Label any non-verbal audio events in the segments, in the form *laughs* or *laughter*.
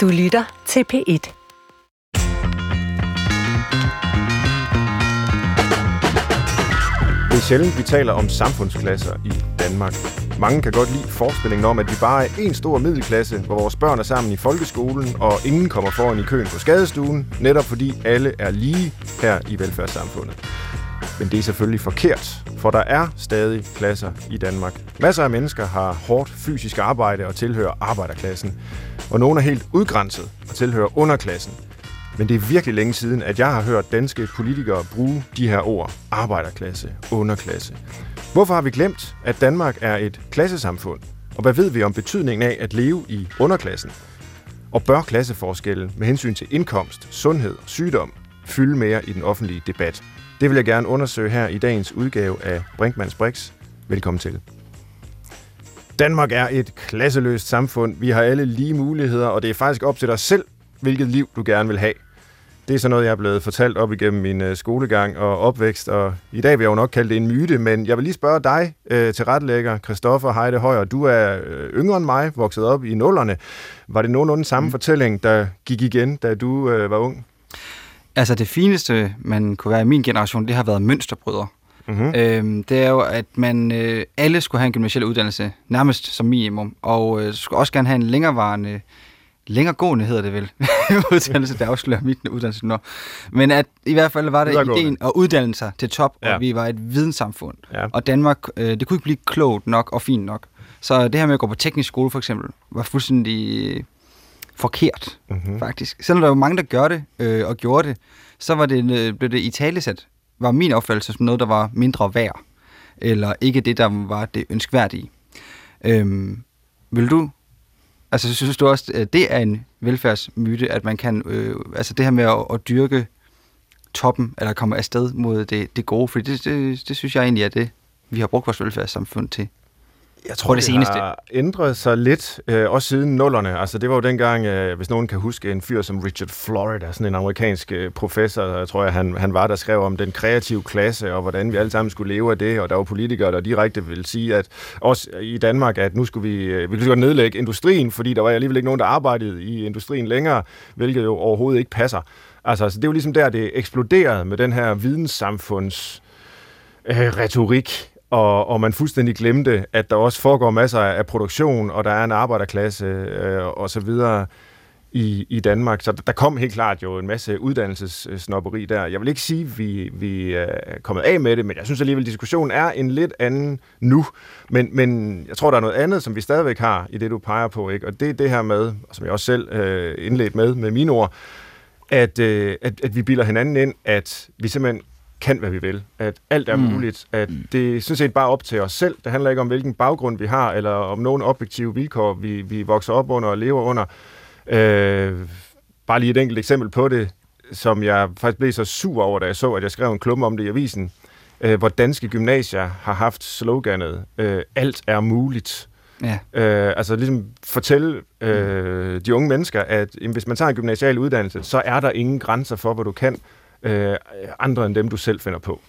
Du lytter til P1. Det er sjældent, vi taler om samfundsklasser i Danmark. Mange kan godt lide forestillingen om, at vi bare er en stor middelklasse, hvor vores børn er sammen i folkeskolen, og ingen kommer foran i køen på skadestuen, netop fordi alle er lige her i velfærdssamfundet. Men det er selvfølgelig forkert, for der er stadig klasser i Danmark. Masser af mennesker har hårdt fysisk arbejde og tilhører arbejderklassen, og nogle er helt udgrænset og tilhører underklassen. Men det er virkelig længe siden, at jeg har hørt danske politikere bruge de her ord. Arbejderklasse, underklasse. Hvorfor har vi glemt, at Danmark er et klassesamfund? Og hvad ved vi om betydningen af at leve i underklassen? Og bør klasseforskelle med hensyn til indkomst, sundhed og sygdom fylde mere i den offentlige debat? Det vil jeg gerne undersøge her i dagens udgave af Brinkmanns Brix. Velkommen til. Danmark er et klasseløst samfund. Vi har alle lige muligheder, og det er faktisk op til dig selv, hvilket liv du gerne vil have. Det er sådan noget, jeg er blevet fortalt op igennem min øh, skolegang og opvækst, og i dag vil jeg jo nok kalde det en myte, men jeg vil lige spørge dig øh, til retlægger, Christoffer Heide Højer. Du er øh, yngre end mig, vokset op i nullerne. Var det nogenlunde samme mm. fortælling, der gik igen, da du øh, var ung? Altså det fineste, man kunne være i min generation, det har været mønsterbrydere. Mm-hmm. Øhm, det er jo, at man øh, alle skulle have en gymnasiel uddannelse, nærmest som minimum, og øh, skulle også gerne have en længerevarende længeregående hedder det vel, *laughs* uddannelse, der afslører mit uddannelse nu. Men at i hvert fald var det ideen at uddanne sig til top, ja. og vi var et videnssamfund. Ja. Og Danmark, øh, det kunne ikke blive klogt nok og fint nok. Så det her med at gå på teknisk skole for eksempel, var fuldstændig øh, forkert, mm-hmm. faktisk. Selvom der var mange, der gør det øh, og gjorde det, så var det, øh, blev det i talesæt, var min opfattelse som noget, der var mindre værd, eller ikke det, der var det ønskværdige. Øhm, vil du Altså, synes du også, at det er en velfærdsmyte, at man kan, øh, altså det her med at, at dyrke toppen, eller komme afsted mod det, det gode, for det, det, det synes jeg egentlig er det, vi har brugt vores velfærdssamfund til. Jeg tror, det, det seneste. har ændret sig lidt, øh, også siden nullerne. Altså, det var jo dengang, øh, hvis nogen kan huske, en fyr som Richard Florida, sådan en amerikansk øh, professor, jeg tror jeg, han, han var, der skrev om den kreative klasse, og hvordan vi alle sammen skulle leve af det, og der var politikere, der direkte ville sige, at også i Danmark, at nu skulle vi, øh, vi skulle nedlægge industrien, fordi der var alligevel ikke nogen, der arbejdede i industrien længere, hvilket jo overhovedet ikke passer. Altså, altså det er jo ligesom der, det eksploderede med den her videnssamfunds øh, retorik, og, og man fuldstændig glemte, at der også foregår masser af produktion, og der er en arbejderklasse øh, og så videre i, i Danmark. Så der kom helt klart jo en masse uddannelsessnopperi der. Jeg vil ikke sige, at vi, vi øh, er kommet af med det, men jeg synes alligevel, at diskussionen er en lidt anden nu. Men, men jeg tror, der er noget andet, som vi stadigvæk har i det, du peger på. Ikke? Og det er det her med, som jeg også selv øh, indledt med, med mine ord, at, øh, at, at vi bilder hinanden ind, at vi simpelthen kan, hvad vi vil. At alt er mm. muligt. At mm. det er sådan set bare op til os selv. Det handler ikke om, hvilken baggrund vi har, eller om nogle objektive vilkår, vi, vi vokser op under og lever under. Øh, bare lige et enkelt eksempel på det, som jeg faktisk blev så sur over, da jeg så, at jeg skrev en klumme om det i avisen, øh, hvor danske gymnasier har haft sloganet, øh, alt er muligt. Ja. Øh, altså ligesom fortælle øh, de unge mennesker, at hvis man tager en gymnasial uddannelse, så er der ingen grænser for, hvad du kan, øh, andre end dem, du selv finder på.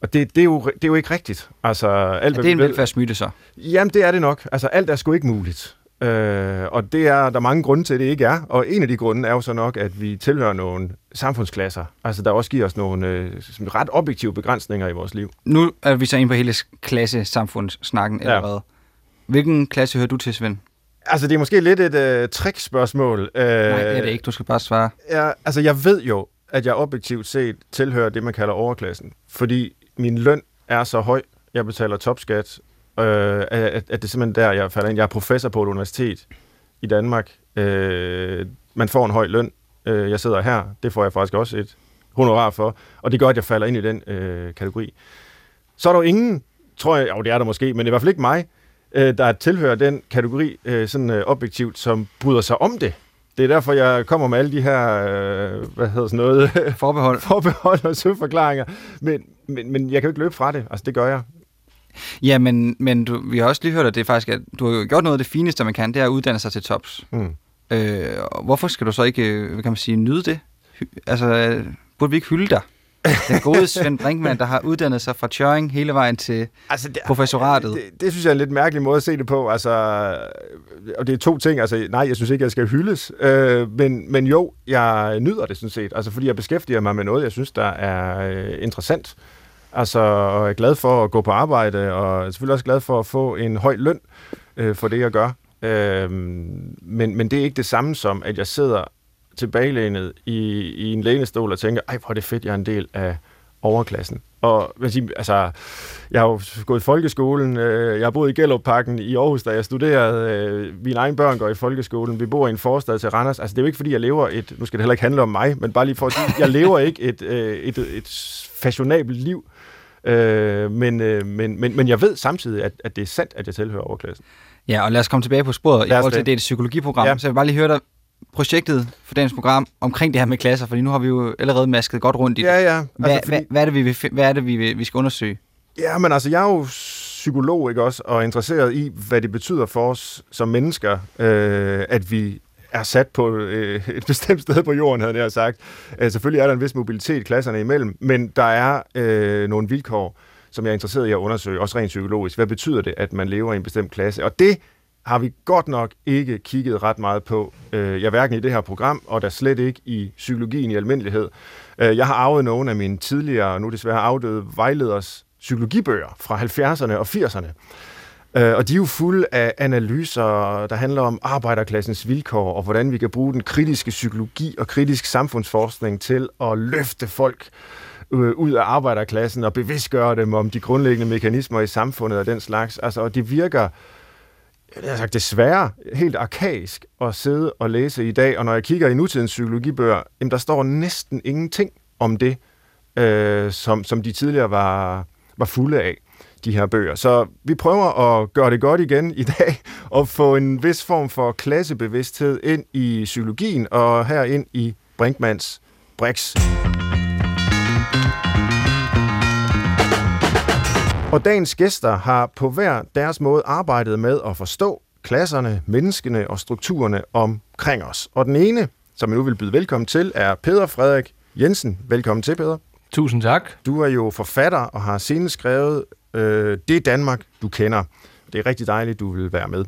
Og det, det, er, jo, det er jo ikke rigtigt. Altså, alt, er det en velfærdsmyte så? Jamen, det er det nok. Altså, alt er sgu ikke muligt. Øh, og det er der er mange grunde til, at det ikke er. Og en af de grunde er jo så nok, at vi tilhører nogle samfundsklasser, altså der også giver os nogle øh, ret objektive begrænsninger i vores liv. Nu er vi så inde på hele klasse-samfundssnakken ja. allerede. Hvilken klasse hører du til, Svend? Altså, det er måske lidt et øh, trickspørgsmål. Øh, Nej, det er det ikke. Du skal bare svare. Ja, altså, jeg ved jo, at jeg objektivt set tilhører det, man kalder overklassen. Fordi min løn er så høj, jeg betaler topskat, øh, at, at det er simpelthen der, jeg falder ind. Jeg er professor på et universitet i Danmark. Øh, man får en høj løn. Øh, jeg sidder her. Det får jeg faktisk også et honorar for. Og det gør, at jeg falder ind i den øh, kategori. Så er der jo ingen, tror jeg, jo det er der måske, men i hvert fald ikke mig, øh, der tilhører den kategori øh, sådan øh, objektivt, som bryder sig om det. Det er derfor, jeg kommer med alle de her, øh, hvad hedder sådan noget? *laughs* Forbehold. Forbehold og søforklaringer. Men, men, men jeg kan jo ikke løbe fra det. Altså, det gør jeg. Ja, men, men du, vi har også lige hørt, at det er faktisk, at du har gjort noget af det fineste, man kan, det er at uddanne sig til tops. Mm. Øh, hvorfor skal du så ikke, hvad kan man sige, nyde det? Altså, burde vi ikke hylde dig? Den gode Svend Brinkmann, der har uddannet sig fra Tjøring hele vejen til altså, det, professoratet. Det, det synes jeg er en lidt mærkelig måde at se det på. Altså, og det er to ting. Altså, nej, jeg synes ikke, jeg skal hyldes. Øh, men, men jo, jeg nyder det sådan set. Altså, fordi jeg beskæftiger mig med noget, jeg synes, der er øh, interessant. Altså, og er glad for at gå på arbejde, og er selvfølgelig også glad for at få en høj løn øh, for det, jeg gør. Øh, men, men det er ikke det samme som, at jeg sidder tilbagelænet i, i en lænestol og tænker, ej, hvor er det fedt, jeg er en del af overklassen. Og hvad siger, altså, jeg har jo gået i folkeskolen, øh, jeg har boet i Gellerup-parken i Aarhus, da jeg studerede. Øh, mine egne børn går i folkeskolen, vi bor i en forstad til Randers. Altså, det er jo ikke, fordi jeg lever et, nu skal det heller ikke handle om mig, men bare lige for at sige, jeg lever ikke et, øh, et, et, fashionabelt liv, øh, men, øh, men, men, men jeg ved samtidig, at, at det er sandt, at jeg tilhører overklassen. Ja, og lad os komme tilbage på sporet i forhold til det, det er et psykologiprogram. Ja. Så jeg vil bare lige høre dig, projektet for dagens program omkring det her med klasser, fordi nu har vi jo allerede masket godt rundt i det. Ja, ja. Altså, hvad, fordi... hvad, hvad er det, vi, hvad er det vi, vi skal undersøge? Ja, men altså, jeg er jo psykolog, ikke også, og interesseret i, hvad det betyder for os som mennesker, øh, at vi er sat på øh, et bestemt sted på jorden, havde jeg sagt. Øh, selvfølgelig er der en vis mobilitet klasserne imellem, men der er øh, nogle vilkår, som jeg er interesseret i at undersøge, også rent psykologisk. Hvad betyder det, at man lever i en bestemt klasse? Og det har vi godt nok ikke kigget ret meget på. Øh, jeg hverken i det her program, og der slet ikke i psykologien i almindelighed. Øh, jeg har arvet nogle af mine tidligere, nu desværre afdøde vejleders psykologibøger fra 70'erne og 80'erne. Øh, og de er jo fulde af analyser, der handler om arbejderklassens vilkår, og hvordan vi kan bruge den kritiske psykologi og kritisk samfundsforskning til at løfte folk øh, ud af arbejderklassen og bevidstgøre dem om de grundlæggende mekanismer i samfundet og den slags. Altså, og det virker jeg har sagt, desværre helt arkaisk at sidde og læse i dag, og når jeg kigger i nutidens psykologibøger, jamen, der står næsten ingenting om det, øh, som, som de tidligere var, var fulde af, de her bøger. Så vi prøver at gøre det godt igen i dag, og få en vis form for klassebevidsthed ind i psykologien, og her ind i Brinkmans Brix. Og dagens gæster har på hver deres måde arbejdet med at forstå klasserne, menneskene og strukturerne omkring os. Og den ene, som jeg nu vil byde velkommen til, er Peter Frederik Jensen. Velkommen til, Peter. Tusind tak. Du er jo forfatter og har senest skrevet øh, Det Danmark, du kender. Det er rigtig dejligt, du vil være med.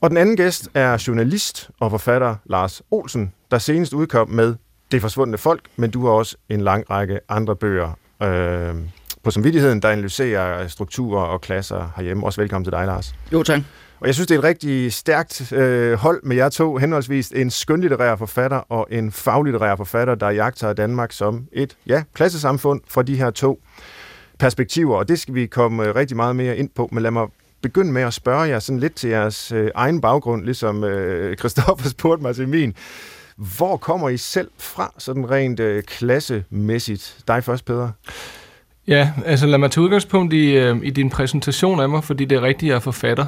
Og den anden gæst er journalist og forfatter Lars Olsen, der senest udkom med Det forsvundne folk, men du har også en lang række andre bøger. Øh, på samvittigheden, der analyserer strukturer og klasser herhjemme. Også velkommen til dig, Lars. Jo, tak. Og jeg synes, det er et rigtig stærkt øh, hold med jer to, henholdsvis en skønlitterær forfatter og en faglitterær forfatter, der jagter Danmark som et ja, klassesamfund fra de her to perspektiver. Og det skal vi komme øh, rigtig meget mere ind på, men lad mig begynde med at spørge jer sådan lidt til jeres øh, egen baggrund, ligesom øh, Christoffer spurgte mig til min. Hvor kommer I selv fra, sådan rent øh, klassemæssigt? Dig først, Peder. Ja, altså lad mig tage udgangspunkt i, øh, i din præsentation af mig, fordi det er rigtigt, jeg er forfatter.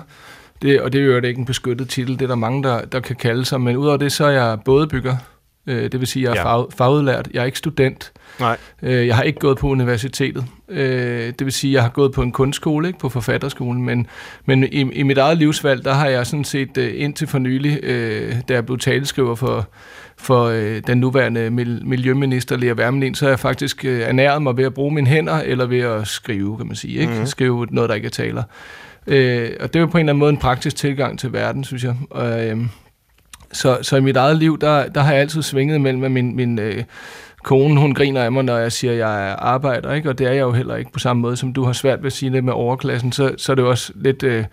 Det, og det er jo ikke en beskyttet titel, det er der mange, der, der kan kalde sig. Men udover det, så er jeg både bygger, Øh, det vil sige, at jeg er ja. fag, fagudlært. Jeg er ikke student. Nej. Øh, jeg har ikke gået på universitetet. Øh, det vil sige, at jeg har gået på en kunstskole, ikke på forfatterskolen. Men, men i, i mit eget livsvalg, der har jeg sådan set øh, indtil for nylig, øh, da jeg blev taleskriver for for øh, den nuværende miljøminister Lea Wermelin, så har jeg faktisk øh, ernæret mig ved at bruge mine hænder, eller ved at skrive, kan man sige. Ikke? Mm. Skrive noget, der ikke er taler. Øh, og det er jo på en eller anden måde en praktisk tilgang til verden, synes jeg. Og, øh, så, så i mit eget liv, der, der har jeg altid svinget mellem, at min, min øh, kone, hun griner af mig, når jeg siger, at jeg arbejder, ikke? og det er jeg jo heller ikke på samme måde, som du har svært ved at sige det med overklassen, så, så er det også lidt øh,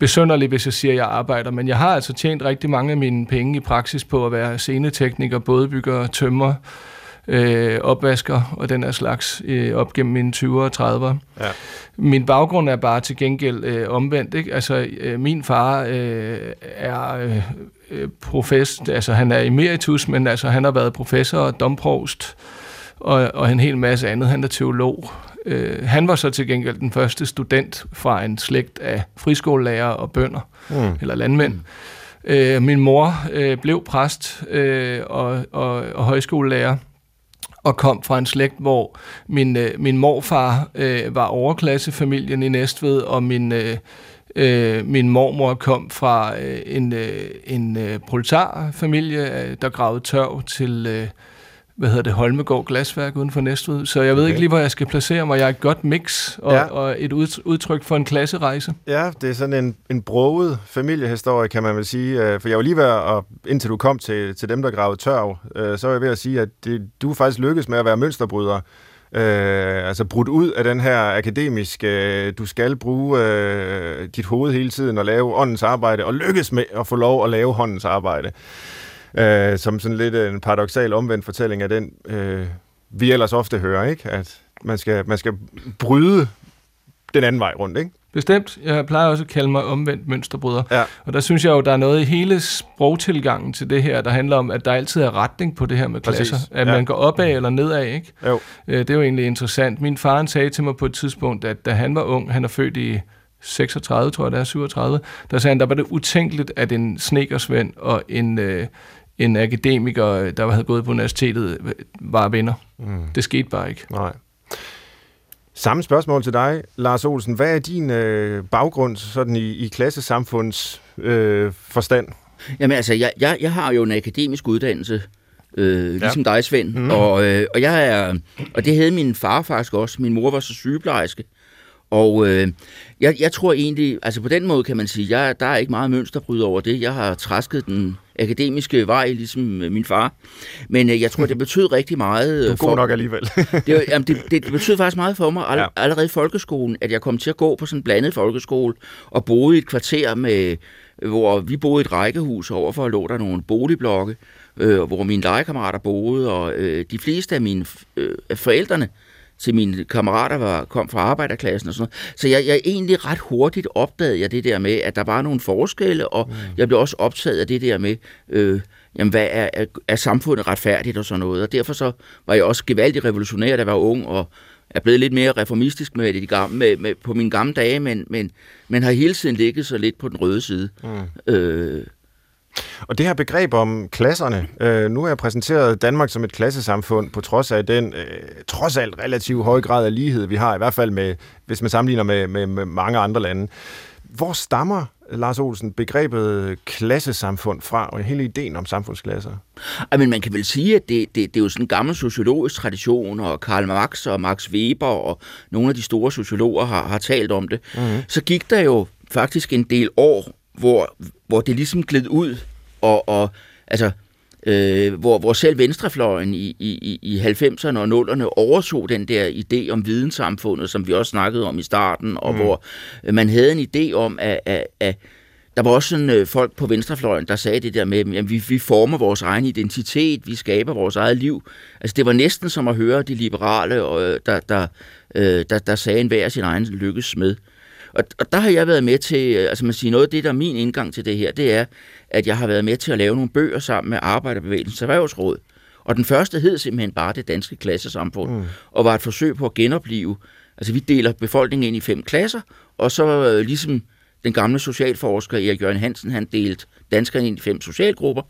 besønderligt, hvis jeg siger, at jeg arbejder. Men jeg har altså tjent rigtig mange af mine penge i praksis på at være scenetekniker, bådbygger, tømmer, øh, opvasker og den her slags øh, op gennem mine 20'er og 30'er. Ja. Min baggrund er bare til gengæld øh, omvendt. Ikke? Altså, øh, min far øh, er øh, professor, altså han er emeritus, men altså han har været professor og domprovst og, og en hel masse andet. Han er teolog. Øh, han var så til gengæld den første student fra en slægt af friskolelærer og bønder, mm. eller landmænd. Mm. Øh, min mor øh, blev præst øh, og, og, og højskolelærer, og kom fra en slægt, hvor min, øh, min morfar øh, var overklassefamilien i Næstved, og min, øh, øh, min mormor kom fra øh, en, øh, en øh, proletarfamilie, øh, der gravede tørv til... Øh, hvad hedder det, Holmegård Glasværk uden for Næstved. Så jeg ved okay. ikke lige, hvor jeg skal placere mig. Jeg er et godt mix og, ja. og et udtryk for en klasserejse. Ja, det er sådan en, en broget familiehistorie, kan man vel sige. Øh, for jeg var lige ved at, indtil du kom til, til dem, der gravede tørv, øh, så var jeg ved at sige, at det, du faktisk lykkedes med at være mønsterbryder. Øh, altså brudt ud af den her akademiske, øh, du skal bruge øh, dit hoved hele tiden og lave åndens arbejde, og lykkes med at få lov at lave håndens arbejde øh, som sådan lidt en paradoxal omvendt fortælling af den, øh, vi ellers ofte hører, ikke? at man skal, man skal bryde den anden vej rundt, ikke? Bestemt. Jeg plejer også at kalde mig omvendt mønsterbryder. Ja. Og der synes jeg jo, der er noget i hele sprogtilgangen til det her, der handler om, at der altid er retning på det her med klasser. Præcis. At ja. man går opad eller nedad, ikke? Jo. Øh, det er jo egentlig interessant. Min far sagde til mig på et tidspunkt, at da han var ung, han er født i 36, tror jeg det er, 37, der sagde han, der var det utænkeligt, at en snekersvend og en, øh, en akademiker, der havde gået på universitetet, var venner. Mm. Det skete bare ikke. Nej. Samme spørgsmål til dig, Lars Olsen. Hvad er din øh, baggrund sådan i, i klassesamfunds øh, forstand? Jamen altså, jeg, jeg, jeg har jo en akademisk uddannelse, øh, ligesom ja. dig, Svend. Mm. Og, øh, og, jeg er, og det havde min far faktisk også. Min mor var så sygeplejerske. Og øh, jeg, jeg tror egentlig, altså på den måde kan man sige, jeg, der er ikke meget mønsterbryd over det. Jeg har træsket den akademiske vej, ligesom øh, min far. Men øh, jeg tror, det betød rigtig meget. Du er god for, nok alligevel. *laughs* det, jamen, det, det, betød faktisk meget for mig all, ja. allerede i folkeskolen, at jeg kom til at gå på sådan en blandet folkeskole og boede i et kvarter med hvor vi boede i et rækkehus, og overfor lå der nogle boligblokke, øh, hvor mine legekammerater boede, og øh, de fleste af mine øh, forældrene til mine kammerater var, kom fra arbejderklassen og sådan noget. Så jeg, jeg egentlig ret hurtigt opdagede jeg det der med, at der var nogle forskelle, og mm. jeg blev også optaget af det der med, øh, jamen, hvad er, er, er samfundet retfærdigt og sådan noget. Og derfor så var jeg også gevaldigt revolutionær, da jeg var ung, og er blevet lidt mere reformistisk med det gamle, med, med, på mine gamle dage, men, men, men har hele tiden ligget så lidt på den røde side. Mm. Øh, og det her begreb om klasserne, øh, nu har jeg præsenteret Danmark som et klassesamfund, på trods af den øh, trods alt relativt høje grad af lighed, vi har, i hvert fald med, hvis man sammenligner med, med, med mange andre lande. Hvor stammer, Lars Olsen, begrebet klassesamfund fra, og hele ideen om samfundsklasser? Men man kan vel sige, at det, det, det er jo sådan en gammel sociologisk tradition, og Karl Marx og Max Weber og nogle af de store sociologer har, har talt om det. Mm-hmm. Så gik der jo faktisk en del år, hvor, hvor det ligesom gled ud, og, og altså, øh, hvor, hvor selv venstrefløjen i, i, i 90'erne og 0'erne overtog den der idé om videnssamfundet, som vi også snakkede om i starten, og mm. hvor man havde en idé om, at, at, at der var også sådan øh, folk på venstrefløjen, der sagde det der med, at vi, vi former vores egen identitet, vi skaber vores eget liv. Altså det var næsten som at høre de liberale, øh, der, der, øh, der, der sagde en hver sin egen lykkes med. Og, og der har jeg været med til, øh, altså man siger, noget af det, der er min indgang til det her, det er, at jeg har været med til at lave nogle bøger sammen med Arbejderbevægelsens Erhvervsråd. Og den første hed simpelthen bare det danske klassesamfund, mm. og var et forsøg på at genopleve. Altså vi deler befolkningen ind i fem klasser, og så øh, ligesom den gamle socialforsker Erik Jørgen Hansen, han delte danskerne ind i fem socialgrupper,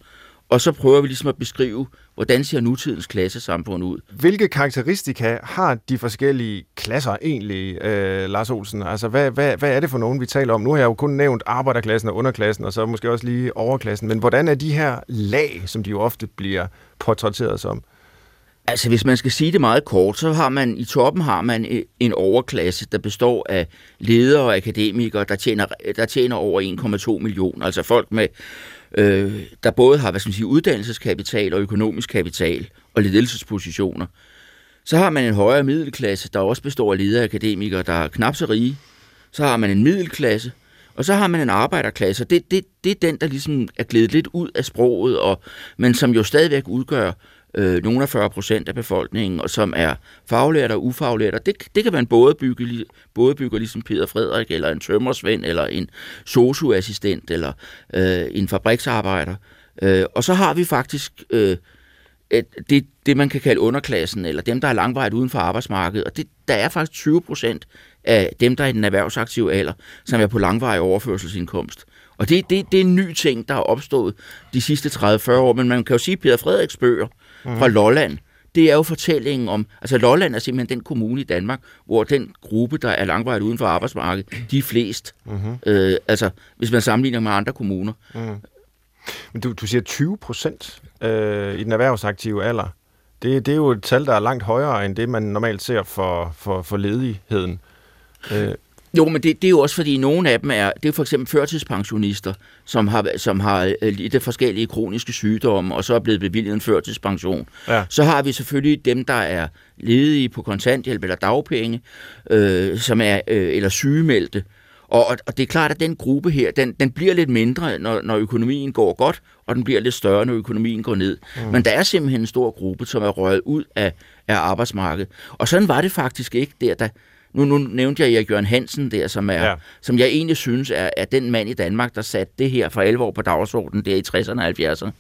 og så prøver vi ligesom at beskrive, hvordan ser nutidens klassesamfund ud. Hvilke karakteristika har de forskellige klasser egentlig, øh, Lars Olsen? Altså, hvad, hvad, hvad er det for nogen, vi taler om? Nu har jeg jo kun nævnt arbejderklassen og underklassen, og så måske også lige overklassen. Men hvordan er de her lag, som de jo ofte bliver portrætteret som? Altså, hvis man skal sige det meget kort, så har man i toppen har man en overklasse, der består af ledere og akademikere, der tjener, der tjener over 1,2 millioner. Altså folk med øh, der både har hvad skal man sige, uddannelseskapital og økonomisk kapital og ledelsespositioner. Så har man en højere middelklasse, der også består af ledere akademikere, der er knap så rige. Så har man en middelklasse, og så har man en arbejderklasse. Det, det, det er den, der ligesom er glædet lidt ud af sproget, og, men som jo stadigvæk udgør øh, nogle af 40 procent af befolkningen, og som er faglærte og ufaglærte. Det, det kan man både bygge, både bygge ligesom Peter Frederik, eller en tømmersvend, eller en socioassistent, eller øh, en fabriksarbejder. Øh, og så har vi faktisk øh, et, det, det, man kan kalde underklassen, eller dem, der er langvejt uden for arbejdsmarkedet. Og det, der er faktisk 20 procent af dem, der er i den erhvervsaktive alder, som er på langvej overførselsindkomst. Og det, det, det er en ny ting, der er opstået de sidste 30-40 år, men man kan jo sige, at Peter Frederiks bøger, mm. fra Lolland, det er jo fortællingen om, altså Lolland er simpelthen den kommune i Danmark, hvor den gruppe, der er langvejt uden for arbejdsmarkedet, de er flest. Mm-hmm. Øh, altså, hvis man sammenligner med andre kommuner. Mm. Men du, du siger 20 procent øh, i den erhvervsaktive alder. Det, det er jo et tal, der er langt højere end det, man normalt ser for, for, for ledigheden. Øh. Jo, men det, det er jo også fordi, nogle af dem er, det er for eksempel førtidspensionister, som har, som har øh, lidt forskellige kroniske sygdomme, og så er blevet bevilget en førtidspension. Ja. Så har vi selvfølgelig dem, der er ledige på kontanthjælp eller dagpenge, øh, som er, øh, eller sygemeldte, og, og det er klart, at den gruppe her, den, den bliver lidt mindre, når, når økonomien går godt, og den bliver lidt større, når økonomien går ned. Mm. Men der er simpelthen en stor gruppe, som er røget ud af, af arbejdsmarkedet. Og sådan var det faktisk ikke der, da, nu, nu nævnte jeg Erik Jørgen Hansen der, som, er, ja. som jeg egentlig synes er, er den mand i Danmark, der satte det her for alvor på dagsordenen der i 60'erne og 70'erne.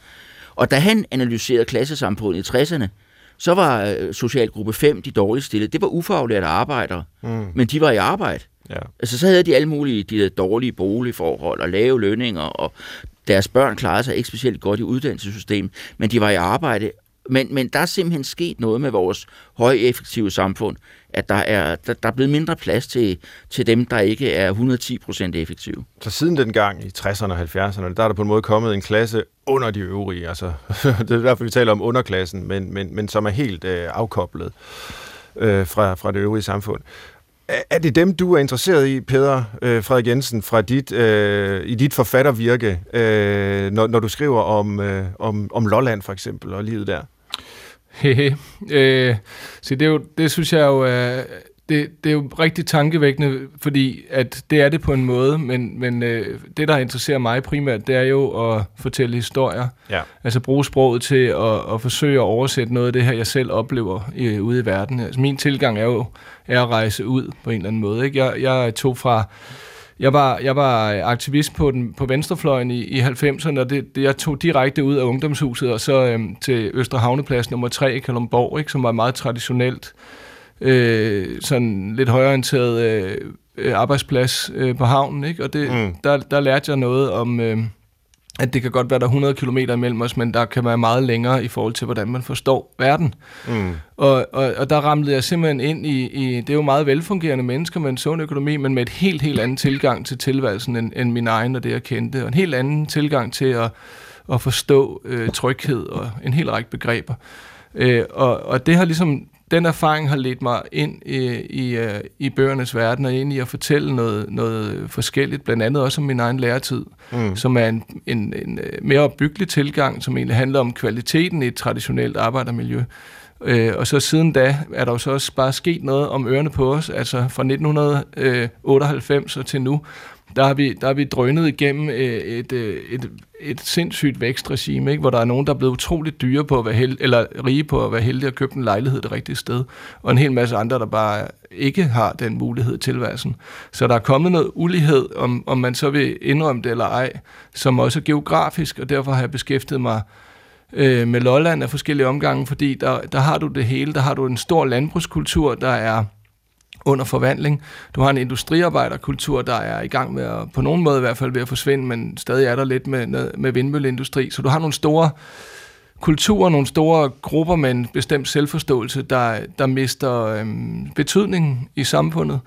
Og da han analyserede klassesamfundet i 60'erne, så var øh, socialgruppe 5 de dårligt stillede. Det var ufaglærte arbejdere, mm. men de var i arbejde. Ja. Altså, så havde de alle mulige de der dårlige boligforhold og lave lønninger, og deres børn klarede sig ikke specielt godt i uddannelsessystemet, men de var i arbejde. Men, men der er simpelthen sket noget med vores højeffektive samfund, at der er, der, der er blevet mindre plads til, til dem, der ikke er 110 procent effektive. Så siden den gang i 60'erne og 70'erne, der er der på en måde kommet en klasse under de øvrige. Altså, *laughs* det er derfor, vi taler om underklassen, men, men, men som er helt øh, afkoblet øh, fra, fra det øvrige samfund. Er det dem, du er interesseret i, Peter øh, Frederik Jensen, fra dit, øh, i dit forfattervirke, øh, når, når du skriver om, øh, om, om Lolland for eksempel, og livet der? Hehe. øh, så det, er jo, det synes jeg jo er, det, det er jo rigtig tankevækkende, fordi at det er det på en måde, men, men øh, det, der interesserer mig primært, det er jo at fortælle historier. Ja. Altså bruge sproget til at, at forsøge at oversætte noget af det her, jeg selv oplever i, ude i verden. Altså min tilgang er jo er at rejse ud på en eller anden måde. Ikke? Jeg, jeg tog fra... Jeg var, jeg var aktivist på, den, på venstrefløjen i, i 90'erne, og det, det, jeg tog direkte ud af ungdomshuset og så øhm, til Østre Havneplads nummer 3 i Kalumborg, ikke, som var meget traditionelt øh, sådan lidt højorienteret øh, arbejdsplads øh, på havnen, ikke? og det, mm. der, der lærte jeg noget om, øh, at det kan godt være, der er 100 km imellem os, men der kan være meget længere i forhold til, hvordan man forstår verden. Mm. Og, og, og der ramlede jeg simpelthen ind i, i, det er jo meget velfungerende mennesker med en sund økonomi, men med et helt, helt anden tilgang til tilværelsen end, end min egen og det, jeg kendte. Og en helt anden tilgang til at, at forstå øh, tryghed og en hel række begreber. Øh, og, og det har ligesom den erfaring har ledt mig ind i, i, øh, i bøgernes verden og ind i at fortælle noget, noget forskelligt, blandt andet også om min egen læretid, mm. som er en, en, en øh, mere opbyggelig tilgang, som egentlig handler om kvaliteten i et traditionelt arbejdermiljø. Øh, og så siden da er der jo så også bare sket noget om ørerne på os, altså fra 1998 og til nu, der har vi, der har vi drønet igennem øh, et, et, et, et sindssygt vækstregime, ikke? hvor der er nogen, der er blevet utroligt dyre på at være held, eller rige på at være heldige at købe en lejlighed det rigtige sted, og en hel masse andre, der bare ikke har den mulighed i tilværelsen. Så der er kommet noget ulighed, om, om man så vil indrømme det eller ej, som også er geografisk, og derfor har jeg beskæftiget mig øh, med Lolland af forskellige omgange, fordi der, der har du det hele. Der har du en stor landbrugskultur, der er under forvandling. Du har en industriarbejderkultur, der er i gang med at, på nogen måde i hvert fald ved at forsvinde, men stadig er der lidt med, med vindmølleindustri. Så du har nogle store kulturer, nogle store grupper med en bestemt selvforståelse, der, der mister øhm, betydning i samfundet.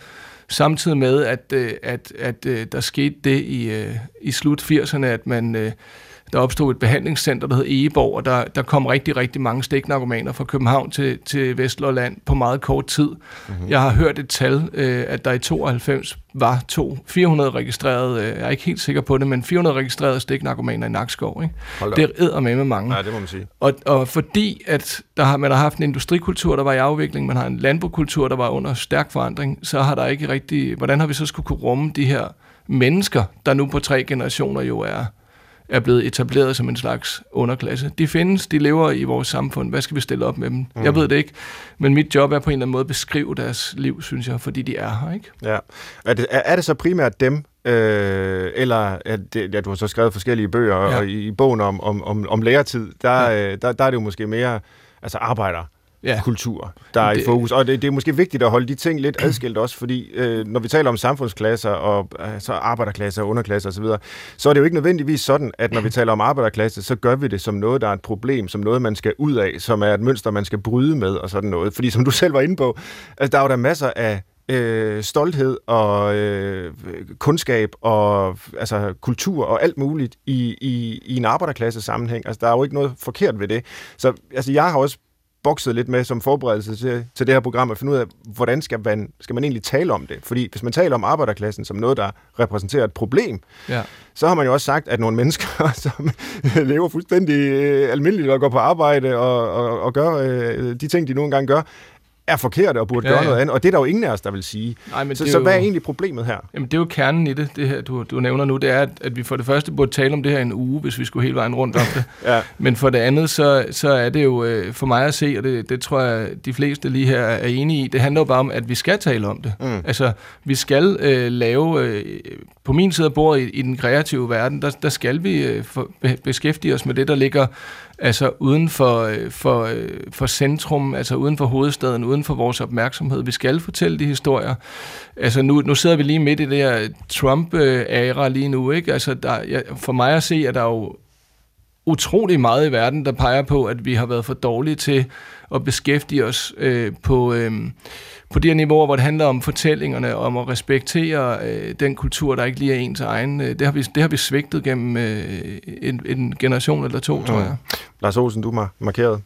Samtidig med, at, øh, at, at, at øh, der skete det i, øh, i slut 80'erne, at man øh, der opstod et behandlingscenter, der hed Egeborg, og der, der kom rigtig, rigtig mange stiknarkomaner fra København til, til Vestlåland på meget kort tid. Mm-hmm. Jeg har hørt et tal, øh, at der i 92 var to 400 registrerede, øh, jeg er ikke helt sikker på det, men 400 registrerede stiknarkomaner i Nakskov. Ikke? Det er med med mange. Nej, det må man sige. Og, og fordi at der har, man har haft en industrikultur, der var i afvikling, man har en landbrugskultur, der var under stærk forandring, så har der ikke rigtig, hvordan har vi så skulle kunne rumme de her mennesker, der nu på tre generationer jo er er blevet etableret som en slags underklasse. De findes, de lever i vores samfund. Hvad skal vi stille op med dem? Mm. Jeg ved det ikke, men mit job er på en eller anden måde at beskrive deres liv, synes jeg, fordi de er her. Ikke? Ja. Er, det, er, er det så primært dem, øh, eller er det, ja, du har så skrevet forskellige bøger, ja. og i, i bogen om, om, om, om læretid, der, ja. øh, der, der er det jo måske mere altså arbejder ja. kultur, der er det, i fokus. Og det, det er måske vigtigt at holde de ting lidt adskilt også, fordi øh, når vi taler om samfundsklasser og altså arbejderklasser og underklasser osv., så, så er det jo ikke nødvendigvis sådan, at når vi *laughs* taler om arbejderklasse, så gør vi det som noget, der er et problem, som noget, man skal ud af, som er et mønster, man skal bryde med og sådan noget. Fordi som du selv var inde på, altså, der er jo der masser af øh, stolthed og øh, kundskab og altså, kultur og alt muligt i, i, i en arbejderklasse sammenhæng. Altså, der er jo ikke noget forkert ved det. Så altså, jeg har også bokset lidt med som forberedelse til, til det her program, at finde ud af, hvordan skal man, skal man egentlig tale om det? Fordi hvis man taler om arbejderklassen som noget, der repræsenterer et problem, ja. så har man jo også sagt, at nogle mennesker, *laughs* som lever fuldstændig øh, almindeligt og går på arbejde og, og, og gør øh, de ting, de nogle gange gør, er forkerte og burde ja, gøre ja. noget andet, og det er der jo ingen af os, der vil sige. Nej, men så, så hvad er egentlig problemet her? Jamen, det er jo kernen i det, det her, du, du nævner nu, det er, at, at vi for det første burde tale om det her en uge, hvis vi skulle hele vejen rundt om det. *laughs* ja. Men for det andet, så, så er det jo øh, for mig at se, og det, det tror jeg, de fleste lige her er enige i, det handler jo bare om, at vi skal tale om det. Mm. Altså, vi skal øh, lave, øh, på min side af bordet i, i den kreative verden, der, der skal vi øh, for, beskæftige os med det, der ligger altså uden for, øh, for, øh, for centrum, altså uden for hovedstaden, uden for vores opmærksomhed. Vi skal fortælle de historier. Altså nu, nu sidder vi lige midt i det her Trump-æra lige nu, ikke? Altså der, ja, for mig at se, at der er jo utrolig meget i verden, der peger på, at vi har været for dårlige til at beskæftige os øh, på, øh, på de her niveauer, hvor det handler om fortællingerne, om at respektere øh, den kultur, der ikke lige er ens egen. Øh, det, har vi, det har vi svigtet gennem øh, en, en generation eller to, mm. tror jeg. Lars Olsen, du har markeret.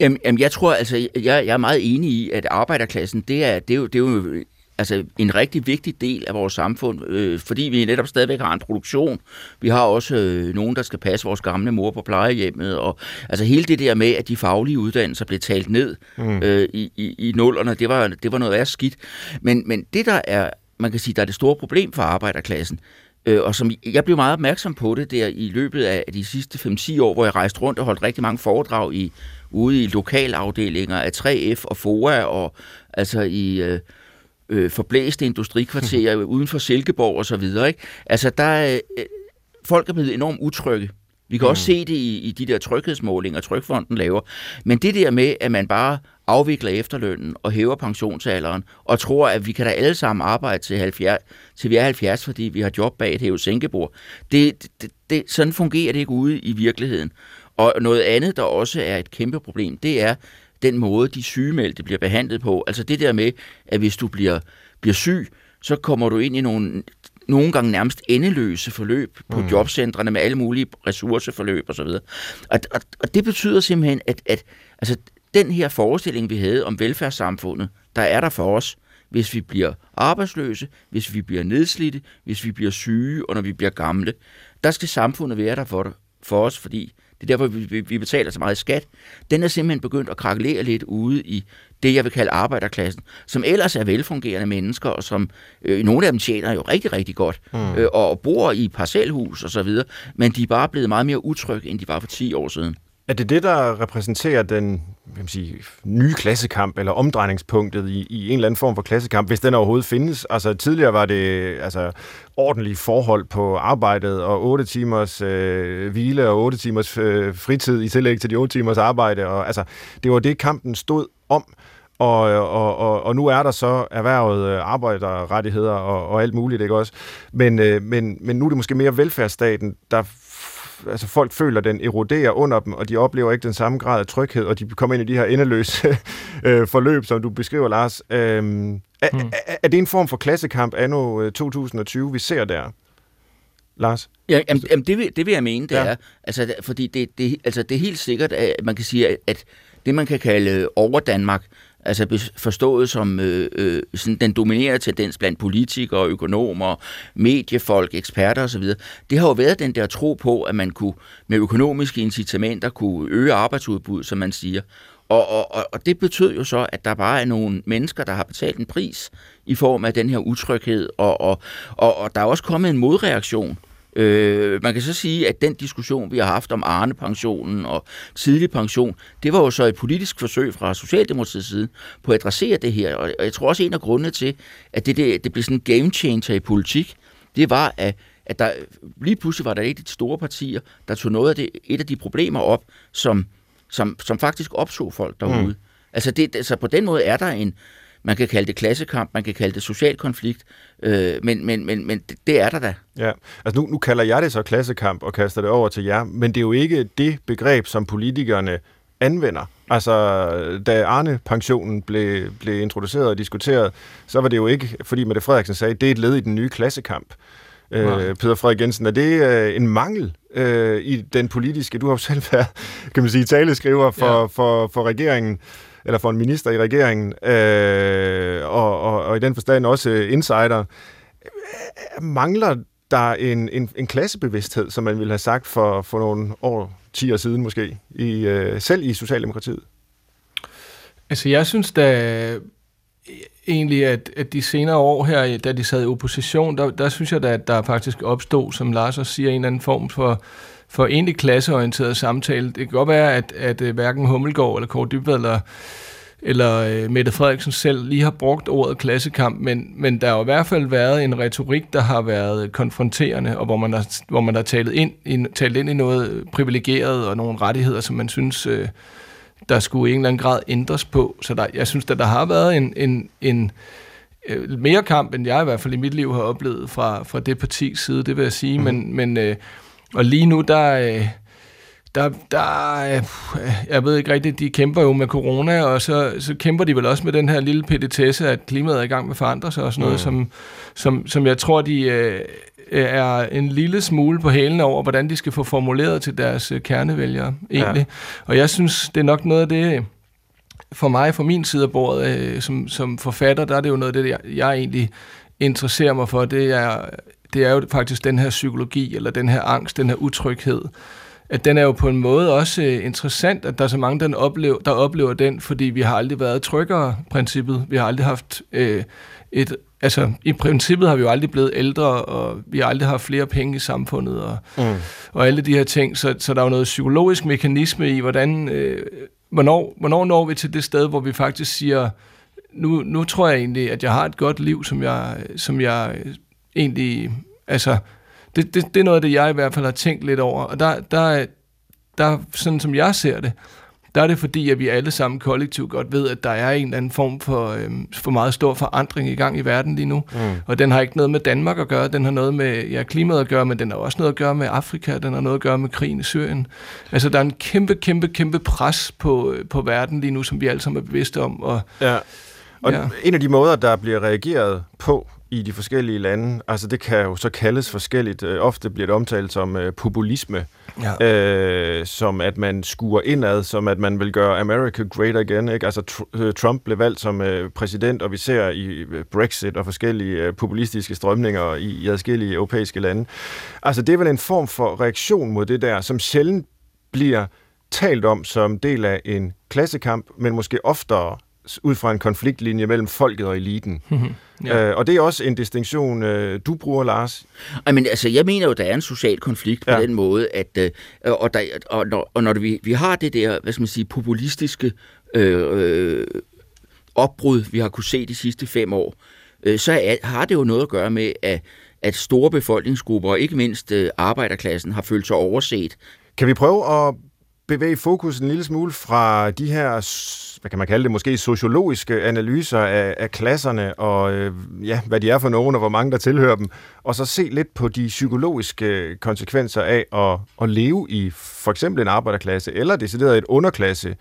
Jamen, jamen jeg tror, altså, jeg, jeg er meget enig i, at arbejderklassen, det er, det er, jo, det er jo altså en rigtig vigtig del af vores samfund, øh, fordi vi netop stadigvæk har en produktion. Vi har også øh, nogen, der skal passe vores gamle mor på plejehjemmet, og altså hele det der med, at de faglige uddannelser blev talt ned mm. øh, i, i, i nullerne, det var, det var noget af skidt. Men, men det, der er, man kan sige, der er det store problem for arbejderklassen, øh, og som jeg blev meget opmærksom på det der i løbet af de sidste 5-10 år, hvor jeg rejste rundt og holdt rigtig mange foredrag i ude i lokalafdelinger af 3F og FOA, og altså i... Øh, øh, forblæste industrikvarterer mm. *laughs* uden for Silkeborg og så videre. Ikke? Altså, der er, øh, folk er blevet enormt utrygge. Vi kan mm. også se det i, i de der tryghedsmålinger, Trykfonden laver. Men det der med, at man bare afvikler efterlønnen og hæver pensionsalderen, og tror, at vi kan da alle sammen arbejde til, 70, til vi er 70, fordi vi har job bag et hæve sænkebord. Det, det, det, sådan fungerer det ikke ude i virkeligheden. Og noget andet, der også er et kæmpe problem, det er, den måde, de sygemeldte bliver behandlet på. Altså det der med, at hvis du bliver, bliver syg, så kommer du ind i nogle nogle gange nærmest endeløse forløb på mm. jobcentrene med alle mulige ressourceforløb osv. Og, og, og, og det betyder simpelthen, at, at altså, den her forestilling, vi havde om velfærdssamfundet, der er der for os, hvis vi bliver arbejdsløse, hvis vi bliver nedslidte, hvis vi bliver syge, og når vi bliver gamle. Der skal samfundet være der for, for os, fordi det er derfor, vi, vi betaler så meget skat. Den er simpelthen begyndt at krakelere lidt ude i det, jeg vil kalde arbejderklassen, som ellers er velfungerende mennesker, og som øh, nogle af dem tjener jo rigtig, rigtig godt, mm. øh, og bor i parcelhus og så videre, men de er bare blevet meget mere utrygge, end de var for 10 år siden. Er det det, der repræsenterer den kan man sige, nye klassekamp, eller omdrejningspunktet i, i en eller anden form for klassekamp, hvis den overhovedet findes? Altså tidligere var det altså, ordentlige forhold på arbejdet, og 8 timers øh, hvile og 8 timers øh, fritid i tillæg til de 8 timers arbejde. Og, altså, det var det, kampen stod om. Og, og, og, og nu er der så erhvervet øh, arbejderrettigheder og, og alt muligt, ikke også? Men, øh, men, men nu er det måske mere velfærdsstaten, der altså folk føler, at den eroderer under dem, og de oplever ikke den samme grad af tryghed, og de kommer ind i de her endeløse *laughs* øh, forløb, som du beskriver, Lars. Øhm, er, hmm. er, er det en form for klassekamp anno 2020, øh, vi ser der? Lars? Ja, jamen, jamen det, vil, det vil jeg mene, det ja. er. Altså, fordi det, det, altså, det er helt sikkert, at man kan sige, at det, man kan kalde over Danmark, altså forstået som øh, øh, sådan den dominerende tendens blandt politikere, økonomer, mediefolk, eksperter osv., det har jo været den der tro på, at man kunne med økonomiske incitamenter kunne øge arbejdsudbud, som man siger. Og, og, og det betød jo så, at der bare er nogle mennesker, der har betalt en pris i form af den her utryghed, og, og, og, og der er også kommet en modreaktion Øh, man kan så sige, at den diskussion, vi har haft om Arne-pensionen og tidlig pension, det var jo så et politisk forsøg fra Socialdemokratiets side på at adressere det her. Og jeg tror også, en af grundene til, at det, det, det blev sådan en game changer i politik, det var, at, at der lige pludselig var der et af de store partier, der tog noget af det, et af de problemer op, som, som, som faktisk opså folk derude. Mm. Altså, det, altså på den måde er der en, man kan kalde det klassekamp, man kan kalde det social konflikt, øh, men, men, men, men det, det er der da. Ja, altså nu, nu kalder jeg det så klassekamp og kaster det over til jer, men det er jo ikke det begreb, som politikerne anvender. Altså, da Arne-pensionen blev, blev introduceret og diskuteret, så var det jo ikke, fordi Mette Frederiksen sagde, det er et led i den nye klassekamp. øh, Peter Frederik Jensen. Er det øh, en mangel øh, i den politiske... Du har jo selv været, kan man sige, taleskriver for, ja. for, for regeringen eller for en minister i regeringen, øh, og, og, og i den forstand også insider. Mangler der en, en, en klassebevidsthed, som man ville have sagt for, for nogle år, 10 år siden måske, i, øh, selv i Socialdemokratiet? Altså jeg synes da egentlig, at, at de senere år her, da de sad i opposition, der, der synes jeg da, at der faktisk opstod, som Lars også siger, en eller anden form for, for egentlig klasseorienteret samtale. Det kan godt være, at, at, at hverken Hummelgaard eller Kåre Dybvad eller eller øh, Mette Frederiksen selv lige har brugt ordet klassekamp, men, men der har jo i hvert fald været en retorik, der har været konfronterende, og hvor man har, hvor man har talt, ind, i, talt ind i noget privilegeret og nogle rettigheder, som man synes, øh, der skulle i en eller anden grad ændres på. Så der, jeg synes, at der har været en, en, en øh, mere kamp, end jeg i hvert fald i mit liv har oplevet fra, fra det partis side, det vil jeg sige. Mm. Men, men, øh, og lige nu, der... Øh, der, der, jeg ved ikke rigtigt, de kæmper jo med corona, og så, så kæmper de vel også med den her lille petitesse, at klimaet er i gang med at forandre sig og sådan noget, mm. som, som, som jeg tror, de øh, er en lille smule på hælen over, hvordan de skal få formuleret til deres øh, kernevælgere egentlig. Ja. Og jeg synes, det er nok noget af det, for mig, fra min side af bordet, øh, som, som forfatter, der er det jo noget af det, jeg, jeg egentlig interesserer mig for, det er, det er jo faktisk den her psykologi, eller den her angst, den her utryghed, at den er jo på en måde også øh, interessant, at der er så mange, der oplever, der oplever den, fordi vi har aldrig været tryggere, princippet. Vi har aldrig haft øh, et... Altså, i princippet har vi jo aldrig blevet ældre, og vi har aldrig haft flere penge i samfundet, og, mm. og alle de her ting. Så, så der er jo noget psykologisk mekanisme i, hvordan... Øh, hvornår, hvornår når vi til det sted, hvor vi faktisk siger, nu, nu tror jeg egentlig, at jeg har et godt liv, som jeg, som jeg egentlig... Altså, det, det, det er noget af det, jeg i hvert fald har tænkt lidt over. Og der, der, der sådan som jeg ser det, der er det fordi, at vi alle sammen kollektivt godt ved, at der er en eller anden form for, øhm, for meget stor forandring i gang i verden lige nu. Mm. Og den har ikke noget med Danmark at gøre, den har noget med ja, klimaet at gøre, men den har også noget at gøre med Afrika, den har noget at gøre med krigen i Syrien. Altså, der er en kæmpe, kæmpe, kæmpe pres på, på verden lige nu, som vi alle sammen er bevidste om. Og, ja. Og ja. en af de måder, der bliver reageret på i de forskellige lande. Altså det kan jo så kaldes forskelligt. Øh, ofte bliver det omtalt som øh, populisme, ja. øh, som at man skuer indad, som at man vil gøre America great again. Ikke? Altså tr- øh, Trump blev valgt som øh, præsident, og vi ser i øh, Brexit og forskellige øh, populistiske strømninger i, i adskillige europæiske lande. Altså det er vel en form for reaktion mod det der, som sjældent bliver talt om som del af en klassekamp, men måske oftere ud fra en konfliktlinje mellem folket og eliten. Mm-hmm. Ja. Øh, og det er også en distinktion, øh, du bruger, Lars. I men, altså, jeg mener jo, der er en social konflikt ja. på den måde, at øh, og, der, og, når, og når vi, vi har det der, hvad skal man sige, populistiske øh, øh, opbrud, vi har kunne se de sidste fem år, øh, så er, har det jo noget at gøre med, at, at store befolkningsgrupper, og ikke mindst øh, arbejderklassen, har følt sig overset. Kan vi prøve at bevæge fokus en lille smule fra de her, hvad kan man kalde det, måske sociologiske analyser af, af klasserne, og øh, ja, hvad de er for nogen, og hvor mange der tilhører dem, og så se lidt på de psykologiske konsekvenser af at, at leve i for eksempel en arbejderklasse, eller decideret et underklasse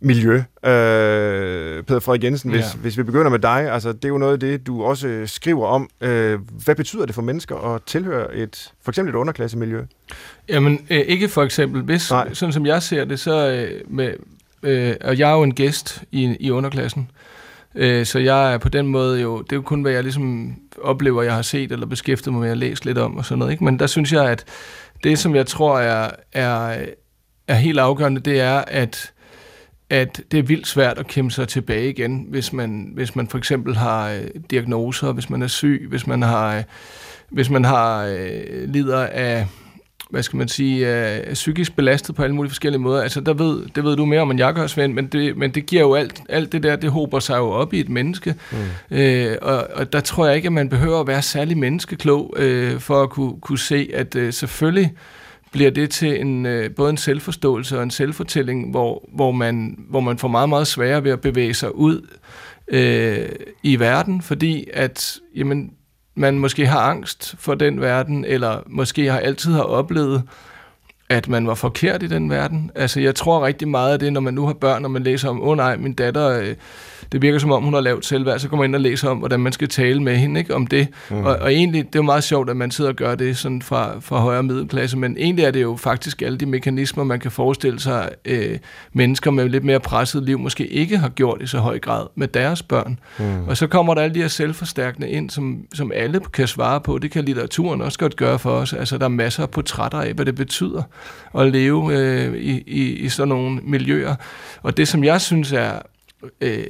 miljø. Øh, Peter Frederik Jensen, hvis, ja. hvis vi begynder med dig, altså det er jo noget af det, du også skriver om. Øh, hvad betyder det for mennesker at tilhøre et, for eksempel et underklassemiljø? Jamen, øh, ikke for eksempel. Hvis, Nej. sådan som jeg ser det, så øh, med, øh, og jeg er jo en gæst i, i underklassen, øh, så jeg er på den måde jo, det er jo kun, hvad jeg ligesom oplever, jeg har set eller beskæftiget mig med at læse lidt om og sådan noget. Ikke? Men der synes jeg, at det, som jeg tror er, er, er helt afgørende, det er, at at det er vildt svært at kæmpe sig tilbage igen, hvis man, hvis man for eksempel har øh, diagnoser, hvis man er syg, hvis man har, øh, hvis man har øh, lider af hvad skal man sige, er psykisk belastet på alle mulige forskellige måder. Altså, der ved, det ved du mere om, end jeg gør, Svend, men det, men det giver jo alt, alt det der, det håber sig jo op i et menneske. Mm. Øh, og, og der tror jeg ikke, at man behøver at være særlig menneskeklog, øh, for at kunne, kunne se, at øh, selvfølgelig bliver det til en, øh, både en selvforståelse og en selvfortælling, hvor, hvor, man, hvor man får meget, meget sværere ved at bevæge sig ud øh, i verden, fordi at jamen, man måske har angst for den verden, eller måske har altid har oplevet, at man var forkert i den verden. Altså, jeg tror rigtig meget af det, når man nu har børn, og man læser om, åh oh, nej, min datter, øh, det virker som om, hun har lavet selvværd, så kommer man ind og læser om, hvordan man skal tale med hende, ikke, om det. Mm. Og, og egentlig, det er jo meget sjovt, at man sidder og gør det sådan fra, fra højere middelklasse, men egentlig er det jo faktisk alle de mekanismer, man kan forestille sig, øh, mennesker med lidt mere presset liv måske ikke har gjort i så høj grad med deres børn. Mm. Og så kommer der alle de her selvforstærkende ind, som, som alle kan svare på. Det kan litteraturen også godt gøre for os. Altså, der er masser af portrætter af, hvad det betyder at leve øh, i, i, i sådan nogle miljøer. Og det, som jeg synes er... Øh,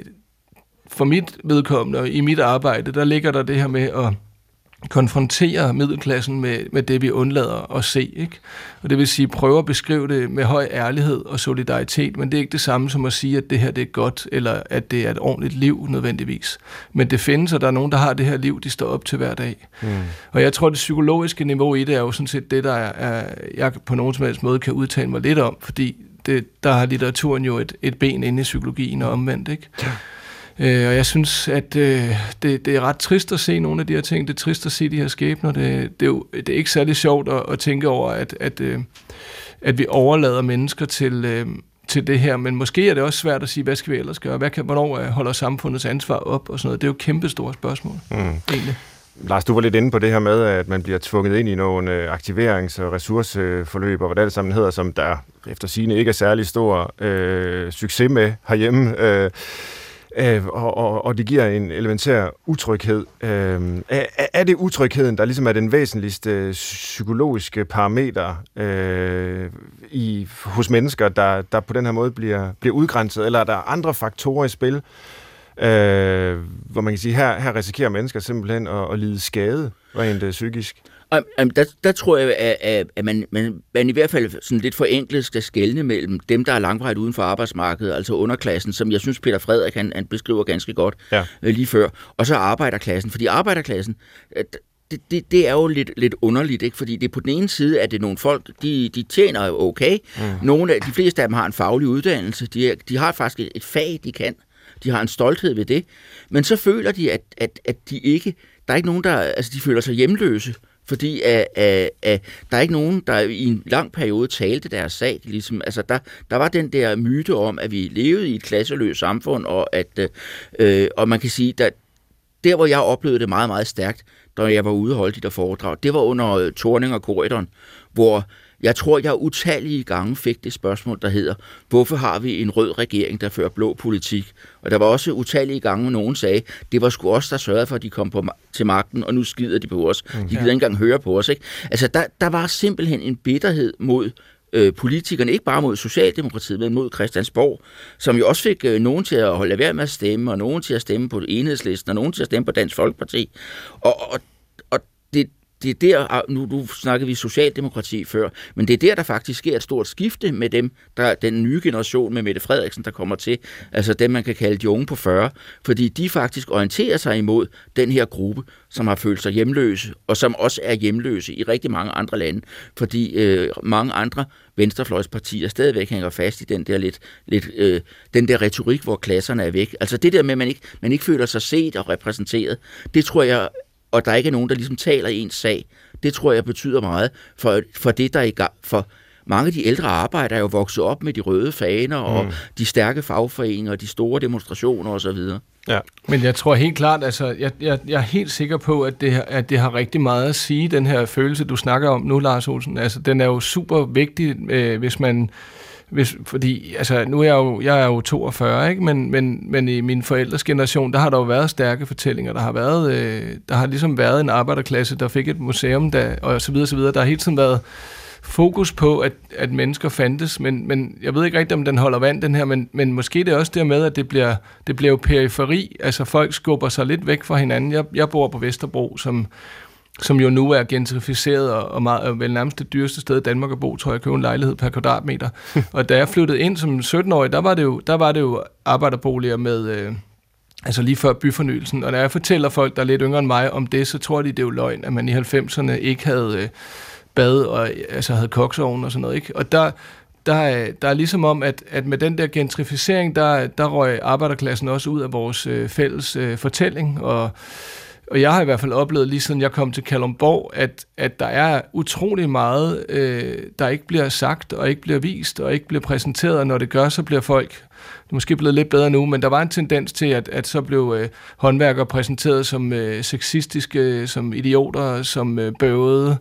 for mit vedkommende og i mit arbejde, der ligger der det her med at konfrontere middelklassen med, med det, vi undlader at se. Ikke? Og det vil sige, prøve at beskrive det med høj ærlighed og solidaritet, men det er ikke det samme som at sige, at det her det er godt, eller at det er et ordentligt liv nødvendigvis. Men det findes, og der er nogen, der har det her liv, de står op til hver dag. Mm. Og jeg tror, det psykologiske niveau i det er jo sådan set det, der er, er, jeg på nogen som helst måde kan udtale mig lidt om, fordi det, der har litteraturen jo et, et ben inde i psykologien og omvendt. Ikke? Ja. Øh, og jeg synes, at øh, det, det er ret trist at se nogle af de her ting. Det er trist at se de her skæbner. Det, det, er, jo, det er ikke særlig sjovt at, at tænke over, at, at, øh, at vi overlader mennesker til... Øh, til det her, men måske er det også svært at sige, hvad skal vi ellers gøre? Hvad kan, hvornår holder samfundets ansvar op? Og sådan noget. Det er jo et kæmpe store spørgsmål, mm. egentlig. Lars, du var lidt inde på det her med, at man bliver tvunget ind i nogle øh, aktiverings- og ressourceforløb, og hvad det sammen hedder, som der efter sine ikke er særlig stor øh, succes med herhjemme. Øh, øh, og, og, og det giver en elementær utryghed. Øh, er, er det utrygheden, der ligesom er den væsentligste psykologiske parameter øh, i, hos mennesker, der, der på den her måde bliver, bliver udgrænset, eller er der andre faktorer i spil, øh, hvor man kan sige, her, her risikerer mennesker simpelthen at, at lide skade rent øh, psykisk? Um, der, der tror jeg, at, at man, man, man i hvert fald sådan lidt forenklet skal skelne mellem dem, der er langvejt uden for arbejdsmarkedet, altså underklassen, som jeg synes, Peter Frederik han, han beskriver ganske godt ja. øh, lige før, og så arbejderklassen. Fordi arbejderklassen, det, det, det er jo lidt, lidt underligt, ikke? fordi det på den ene side er det nogle folk, de, de tjener jo okay. Mm. Nogle af, de fleste af dem har en faglig uddannelse, de, de har faktisk et, et fag, de kan. De har en stolthed ved det. Men så føler de, at, at, at de ikke, der er ikke nogen, der, altså de føler sig hjemløse fordi at, at, at der er ikke nogen, der i en lang periode talte deres sag. Ligesom, altså der, der var den der myte om, at vi levede i et klasseløst samfund, og, at, øh, og man kan sige, at der hvor jeg oplevede det meget, meget stærkt, da jeg var ude og holde de der foredrag, det var under øh, Torning og Korridoren, hvor jeg tror, jeg utallige gange fik det spørgsmål, der hedder, hvorfor har vi en rød regering, der fører blå politik? Og der var også utallige gange, hvor nogen sagde, det var sgu os, der sørgede for, at de kom på, til magten, og nu skider de på os. De gider ikke engang høre på os. Ikke? Altså, der, der var simpelthen en bitterhed mod øh, politikerne, ikke bare mod Socialdemokratiet, men mod Christiansborg, som jo også fik øh, nogen til at holde være med at stemme, og nogen til at stemme på enhedslisten, og nogen til at stemme på Dansk Folkeparti. Og, og det, er der, ah, nu, nu snakkede vi socialdemokrati før, men det er der, der faktisk sker et stort skifte med dem, der den nye generation med Mette Frederiksen, der kommer til, altså dem, man kan kalde de unge på 40, fordi de faktisk orienterer sig imod den her gruppe, som har følt sig hjemløse, og som også er hjemløse i rigtig mange andre lande, fordi øh, mange andre venstrefløjspartier stadigvæk hænger fast i den der lidt, lidt øh, den der retorik, hvor klasserne er væk. Altså det der med, at man ikke, man ikke føler sig set og repræsenteret, det tror jeg og der ikke er nogen, der ligesom taler ens sag, det tror jeg betyder meget for, for det, der er i gang. For mange af de ældre arbejdere er jo vokset op med de røde faner og mm. de stærke fagforeninger og de store demonstrationer osv. Ja. Men jeg tror helt klart, altså, jeg, jeg, jeg er helt sikker på, at det, at det har rigtig meget at sige, den her følelse, du snakker om nu, Lars Olsen. Altså, den er jo super vigtig, øh, hvis man hvis, fordi, altså, nu er jeg jo, jeg er jo 42, ikke? Men, men, men i min forældres generation, der har der jo været stærke fortællinger. Der har, været, øh, der har ligesom været en arbejderklasse, der fik et museum, der, og så videre, så videre. Der har hele tiden været fokus på, at, at mennesker fandtes, men, men jeg ved ikke rigtigt, om den holder vand, den her, men, men måske det er også det med, at det bliver, det bliver jo periferi, altså folk skubber sig lidt væk fra hinanden. Jeg, jeg bor på Vesterbro, som som jo nu er gentrificeret og, og meget, vel nærmest det dyreste sted i Danmark at bo, tror jeg, at købe en lejlighed per kvadratmeter. *laughs* og da jeg flyttede ind som 17-årig, der var det jo, der var det jo arbejderboliger med... Øh, altså lige før byfornyelsen. Og når jeg fortæller folk, der er lidt yngre end mig om det, så tror de, det er jo løgn, at man i 90'erne ikke havde øh, bad og altså havde koksovn og sådan noget. Ikke? Og der, der, der er ligesom om, at, at med den der gentrificering, der, der røg arbejderklassen også ud af vores øh, fælles øh, fortælling, og og jeg har i hvert fald oplevet lige siden jeg kom til Kalumborg, at, at der er utrolig meget, øh, der ikke bliver sagt og ikke bliver vist og ikke bliver præsenteret, og når det gør, så bliver folk det er måske blevet lidt bedre nu, men der var en tendens til, at, at så blev øh, håndværkere præsenteret som øh, sexistiske, som idioter, som øh, bøvede,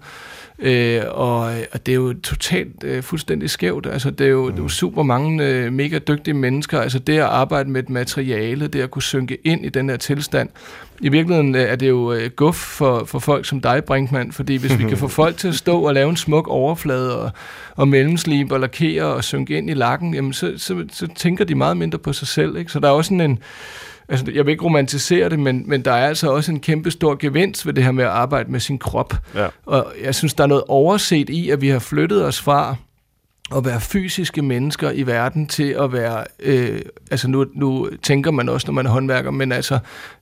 Øh, og, og det er jo totalt øh, fuldstændig skævt. Altså, det er jo, mm. det er jo super mange øh, mega dygtige mennesker. Altså det at arbejde med et materiale, det at kunne synke ind i den her tilstand. I virkeligheden øh, er det jo øh, guf for, for folk som dig, Brinkmann, fordi hvis vi kan få *laughs* folk til at stå og lave en smuk overflade og, og mellemslibe og lakere og synke ind i lakken, jamen så, så, så tænker de meget mindre på sig selv. Ikke? Så der er også sådan en altså, jeg vil ikke romantisere det, men, men der er altså også en kæmpe stor gevinst ved det her med at arbejde med sin krop. Ja. Og jeg synes, der er noget overset i, at vi har flyttet os fra at være fysiske mennesker i verden til at være, øh, altså nu, nu tænker man også, når man er håndværker, men altså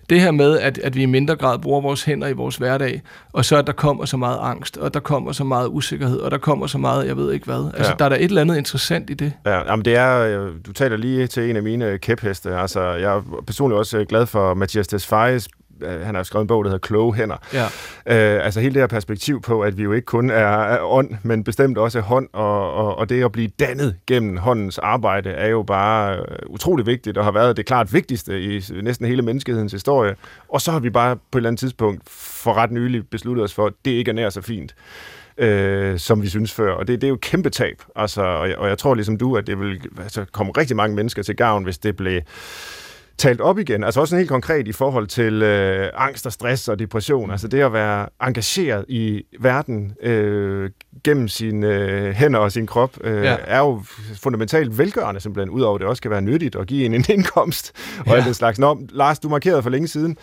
det her med, at, at vi i mindre grad bruger vores hænder i vores hverdag, og så at der kommer så meget angst, og der kommer så meget usikkerhed, og der kommer så meget, jeg ved ikke hvad. Altså, ja. der er der et eller andet interessant i det. Ja, jamen det er, øh, du taler lige til en af mine kæpheste. Altså, jeg er personligt også glad for Mathias Tesfayes Øh, han har skrevet en bog, der hedder Kloge Hænder. Ja. Øh, altså hele det her perspektiv på, at vi jo ikke kun er, er ånd, men bestemt også hånd, og, og, og det at blive dannet gennem håndens arbejde, er jo bare øh, utrolig vigtigt, og har været det klart vigtigste i næsten hele menneskehedens historie. Og så har vi bare på et eller andet tidspunkt for ret nylig besluttet os for, at det ikke er nær så fint øh, som vi synes før. Og det, det er jo kæmpe tab. Altså, og, jeg, og jeg tror ligesom du, at det vil altså, komme rigtig mange mennesker til gavn, hvis det blev talt op igen. Altså også helt konkret i forhold til øh, angst og stress og depression. Altså det at være engageret i verden øh, gennem sine øh, hænder og sin krop, øh, ja. er jo fundamentalt velgørende simpelthen, udover det også kan være nyttigt at give en, en indkomst og ja. alt det slags. Nå, Lars, du markerede for længe siden,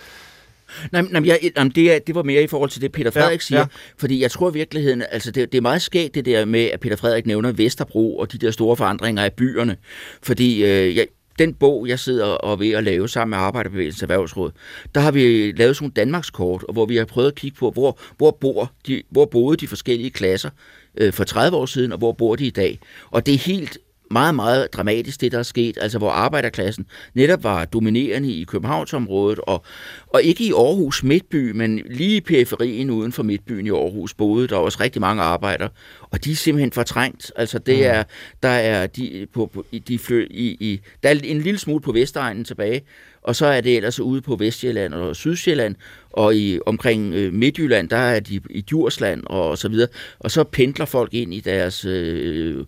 Nej, nej jeg, jamen det, er, det var mere i forhold til det, Peter Frederik ja, siger. Ja. Fordi jeg tror i virkeligheden, altså det, det er meget skægt det der med, at Peter Frederik nævner Vesterbro og de der store forandringer af byerne. Fordi øh, jeg, den bog, jeg sidder og ved at lave sammen med Arbejderbevægelsens Erhvervsråd, der har vi lavet sådan nogle Danmarkskort, hvor vi har prøvet at kigge på, hvor, hvor, bor de, hvor boede de forskellige klasser øh, for 30 år siden, og hvor bor de i dag. Og det er helt meget, meget dramatisk, det der er sket, altså hvor arbejderklassen netop var dominerende i Københavnsområdet, og, og ikke i Aarhus Midtby, men lige i periferien uden for Midtbyen i Aarhus boede der også rigtig mange arbejdere, og de er simpelthen fortrængt. Altså det mm. er, der er de, på, på, de flø, i, i, der er en lille smule på Vestegnen tilbage, og så er det ellers ude på Vestjylland og Sydsjælland, og i omkring øh, Midtjylland, der er de i Djursland og, og så videre, og så pendler folk ind i deres øh,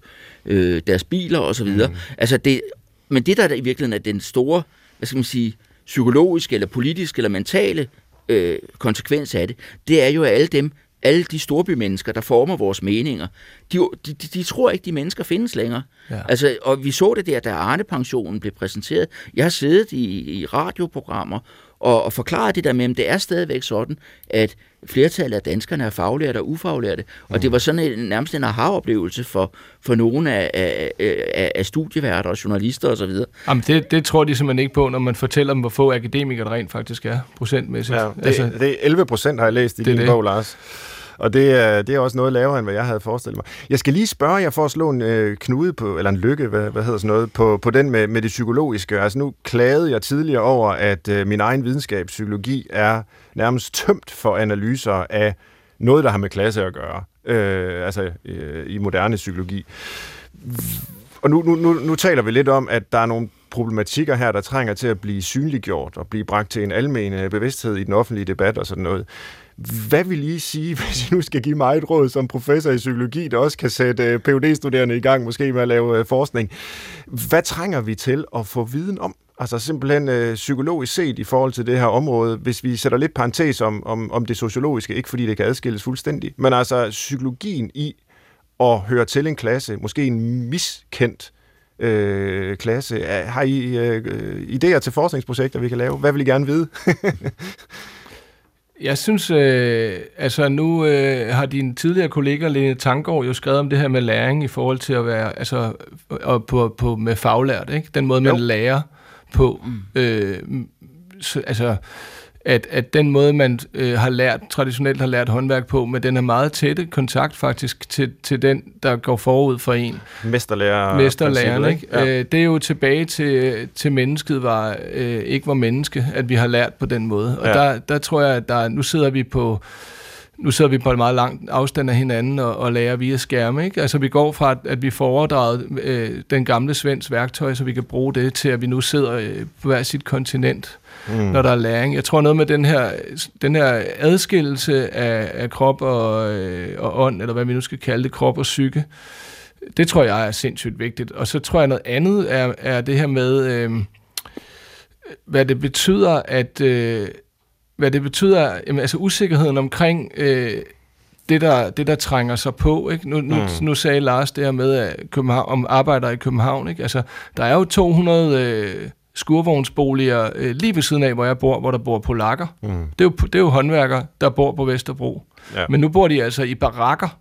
øh, deres biler og så videre. Mm. Altså det, men det, der i virkeligheden er den store, hvad skal man sige, psykologiske eller politiske eller mentale øh, konsekvens af det, det er jo, at alle dem, alle de storbymennesker, der former vores meninger, de, de, de, tror ikke, de mennesker findes længere. Ja. Altså, og vi så det der, da Arne-pensionen blev præsenteret. Jeg har siddet i, i radioprogrammer og, og forklare det der med, at det er stadigvæk sådan, at flertallet af danskerne er faglærte og ufaglærte, og mm. det var sådan en, nærmest en aha-oplevelse for, for nogle af, af, af, af studieværter og journalister osv. Jamen det, det tror de simpelthen ikke på, når man fortæller dem, hvor få akademikere der rent faktisk er, procentmæssigt. Ja, det, altså, det er 11 procent, har jeg læst i din det. bog, Lars. Og det er, det er også noget lavere, end hvad jeg havde forestillet mig. Jeg skal lige spørge jer for at slå en øh, knude på, eller en lykke, hvad, hvad hedder sådan noget, på, på den med, med det psykologiske. Altså nu klagede jeg tidligere over, at øh, min egen videnskab, psykologi, er nærmest tømt for analyser af noget, der har med klasse at gøre. Øh, altså øh, i moderne psykologi. Og nu, nu, nu, nu taler vi lidt om, at der er nogle problematikker her, der trænger til at blive synliggjort og blive bragt til en almen øh, bevidsthed i den offentlige debat og sådan noget. Hvad vil I sige, *laughs* hvis I nu skal give mig et råd som professor i psykologi, der også kan sætte øh, phd studerende i gang, måske med at lave øh, forskning? Hvad trænger vi til at få viden om? Altså simpelthen øh, psykologisk set i forhold til det her område, hvis vi sætter lidt parentes om, om, om det sociologiske, ikke fordi det kan adskilles fuldstændig, men altså psykologien i at høre til en klasse, måske en miskendt øh, klasse. Har I øh, idéer til forskningsprojekter, vi kan lave? Hvad vil I gerne vide? *laughs* Jeg synes, øh, altså nu øh, har din tidligere kollega Lene Tangård jo skrevet om det her med læring i forhold til at være, altså og på, på, med faglært, ikke? Den måde, man jo. lærer på. Mm. Øh, så, altså, at, at den måde, man øh, har lært, traditionelt har lært håndværk på, med den her meget tætte kontakt faktisk til, til den, der går forud for en. Mesterlærer. Mesterlæreren, ikke? Ja. Øh, det er jo tilbage til, til mennesket var, øh, ikke var menneske, at vi har lært på den måde. Og ja. der, der tror jeg, at der, nu sidder vi på nu sidder vi på en meget lang afstand af hinanden og, og lærer via skærme. Ikke? Altså vi går fra, at, at vi får overdraget øh, den gamle svensk værktøj, så vi kan bruge det, til at vi nu sidder øh, på hver sit kontinent, mm. når der er læring. Jeg tror noget med den her, den her adskillelse af, af krop og, øh, og ånd, eller hvad vi nu skal kalde det, krop og psyke, det tror jeg er sindssygt vigtigt. Og så tror jeg noget andet er, er det her med, øh, hvad det betyder, at... Øh, hvad det betyder, jamen, altså usikkerheden omkring øh, det, der, det, der trænger sig på. Ikke? Nu, nu, mm. nu sagde Lars det her med at København, om arbejder i København. Ikke? Altså, der er jo 200 øh, skurvognsboliger øh, lige ved siden af, hvor jeg bor, hvor der bor polakker. Mm. Det, er jo, det er jo håndværkere, der bor på Vesterbro. Ja. Men nu bor de altså i barakker.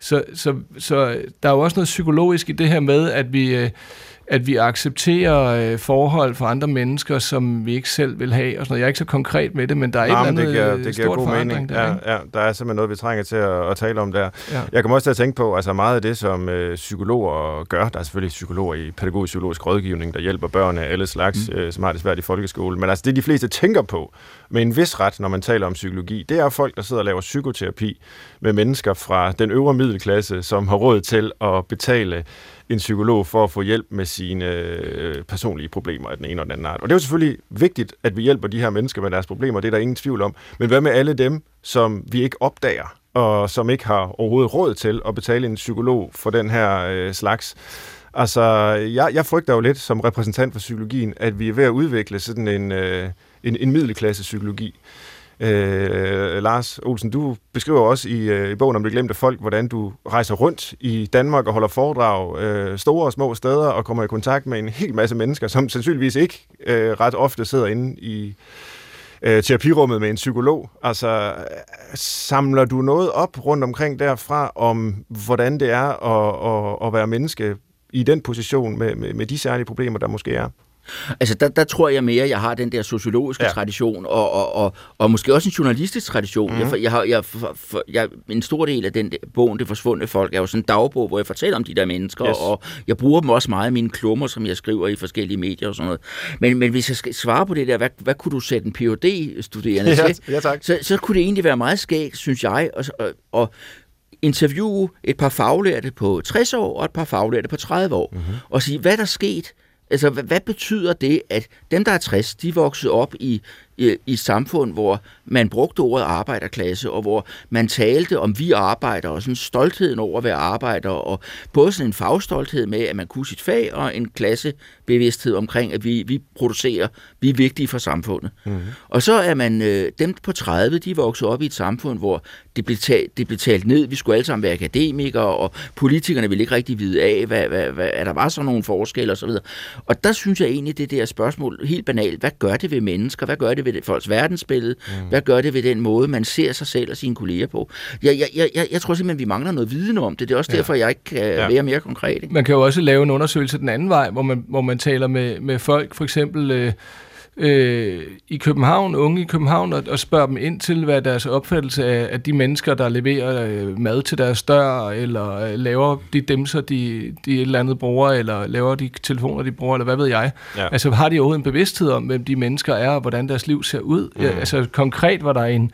Så, så, så der er jo også noget psykologisk i det her med, at vi... Øh, at vi accepterer øh, forhold for andre mennesker, som vi ikke selv vil have. Og sådan noget. Jeg er ikke så konkret med det, men der er Nej, et eller andet det giver, det giver god mening. Der, ja, ja, der er simpelthen noget, vi trænger til at, at tale om der. Ja. Jeg kommer også til at tænke på, altså meget af det, som øh, psykologer gør, der er selvfølgelig psykologer i pædagogisk psykologisk rådgivning, der hjælper børn af alle slags, mm. øh, som har det svært i folkeskole. Men altså det, de fleste tænker på med en vis ret, når man taler om psykologi, det er folk, der sidder og laver psykoterapi med mennesker fra den øvre middelklasse, som har råd til at betale en psykolog for at få hjælp med sine øh, personlige problemer af den ene og den anden art. Og det er jo selvfølgelig vigtigt, at vi hjælper de her mennesker med deres problemer, det er der ingen tvivl om. Men hvad med alle dem, som vi ikke opdager, og som ikke har overhovedet råd til at betale en psykolog for den her øh, slags? Altså, jeg, jeg frygter jo lidt som repræsentant for psykologien, at vi er ved at udvikle sådan en, øh, en, en middelklasse psykologi. Øh, Lars Olsen, du beskriver også i, øh, i bogen om det glemte folk, hvordan du rejser rundt i Danmark og holder foredrag øh, store og små steder og kommer i kontakt med en hel masse mennesker, som sandsynligvis ikke øh, ret ofte sidder inde i øh, terapirummet med en psykolog. Altså, samler du noget op rundt omkring derfra om, hvordan det er at, at, at være menneske i den position med, med, med de særlige problemer, der måske er? Altså, der, der tror jeg mere, jeg har den der sociologiske ja. tradition, og, og, og, og måske også en journalistisk tradition. Mm. Jeg, jeg har, jeg, for, jeg, en stor del af den der, bogen, Det Forsvundne Folk, er jo sådan en dagbog, hvor jeg fortæller om de der mennesker, yes. og jeg bruger dem også meget i mine klummer, som jeg skriver i forskellige medier og sådan noget. Men, men hvis jeg skal svare på det der, hvad, hvad kunne du sætte en phd studerende *laughs* ja, til? Ja, tak. Så, så kunne det egentlig være meget skægt, synes jeg, og, og, og interviewe et par faglærte på 60 år og et par faglærte på 30 år, mm-hmm. og sige, hvad der er sket Altså, hvad, hvad betyder det, at dem, der er 60, de voksede op i, i, i et samfund, hvor man brugte ordet arbejderklasse, og hvor man talte om vi arbejder, og sådan stoltheden over at være arbejder, og både sådan en fagstolthed med, at man kunne sit fag, og en klasse klassebevidsthed omkring, at vi, vi producerer, vi er vigtige for samfundet. Mm-hmm. Og så er man, øh, dem på 30, de voksede op i et samfund, hvor det blev, talt, det blev talt ned, vi skulle alle sammen være akademikere, og politikerne ville ikke rigtig vide af, hvad, hvad, hvad, at der var sådan nogle forskelle osv. Og der synes jeg egentlig, det der spørgsmål, helt banalt, hvad gør det ved mennesker, hvad gør det ved folks verdensbillede, mm. hvad gør det ved den måde, man ser sig selv og sine kolleger på. Jeg, jeg, jeg, jeg tror simpelthen, vi mangler noget viden om det. Det er også ja. derfor, jeg ikke kan ja. være mere konkret. Ikke? Man kan jo også lave en undersøgelse den anden vej, hvor man, hvor man taler med, med folk, for eksempel... Øh, øh, i København, unge i København, og, og spørger dem ind til, hvad deres opfattelse af, af de mennesker, der leverer øh, mad til deres dør, eller øh, laver de demser, de, de et eller andet bruger, eller laver de telefoner, de bruger, eller hvad ved jeg. Ja. Altså har de overhovedet en bevidsthed om, hvem de mennesker er, og hvordan deres liv ser ud? Mm. Ja, altså konkret var der en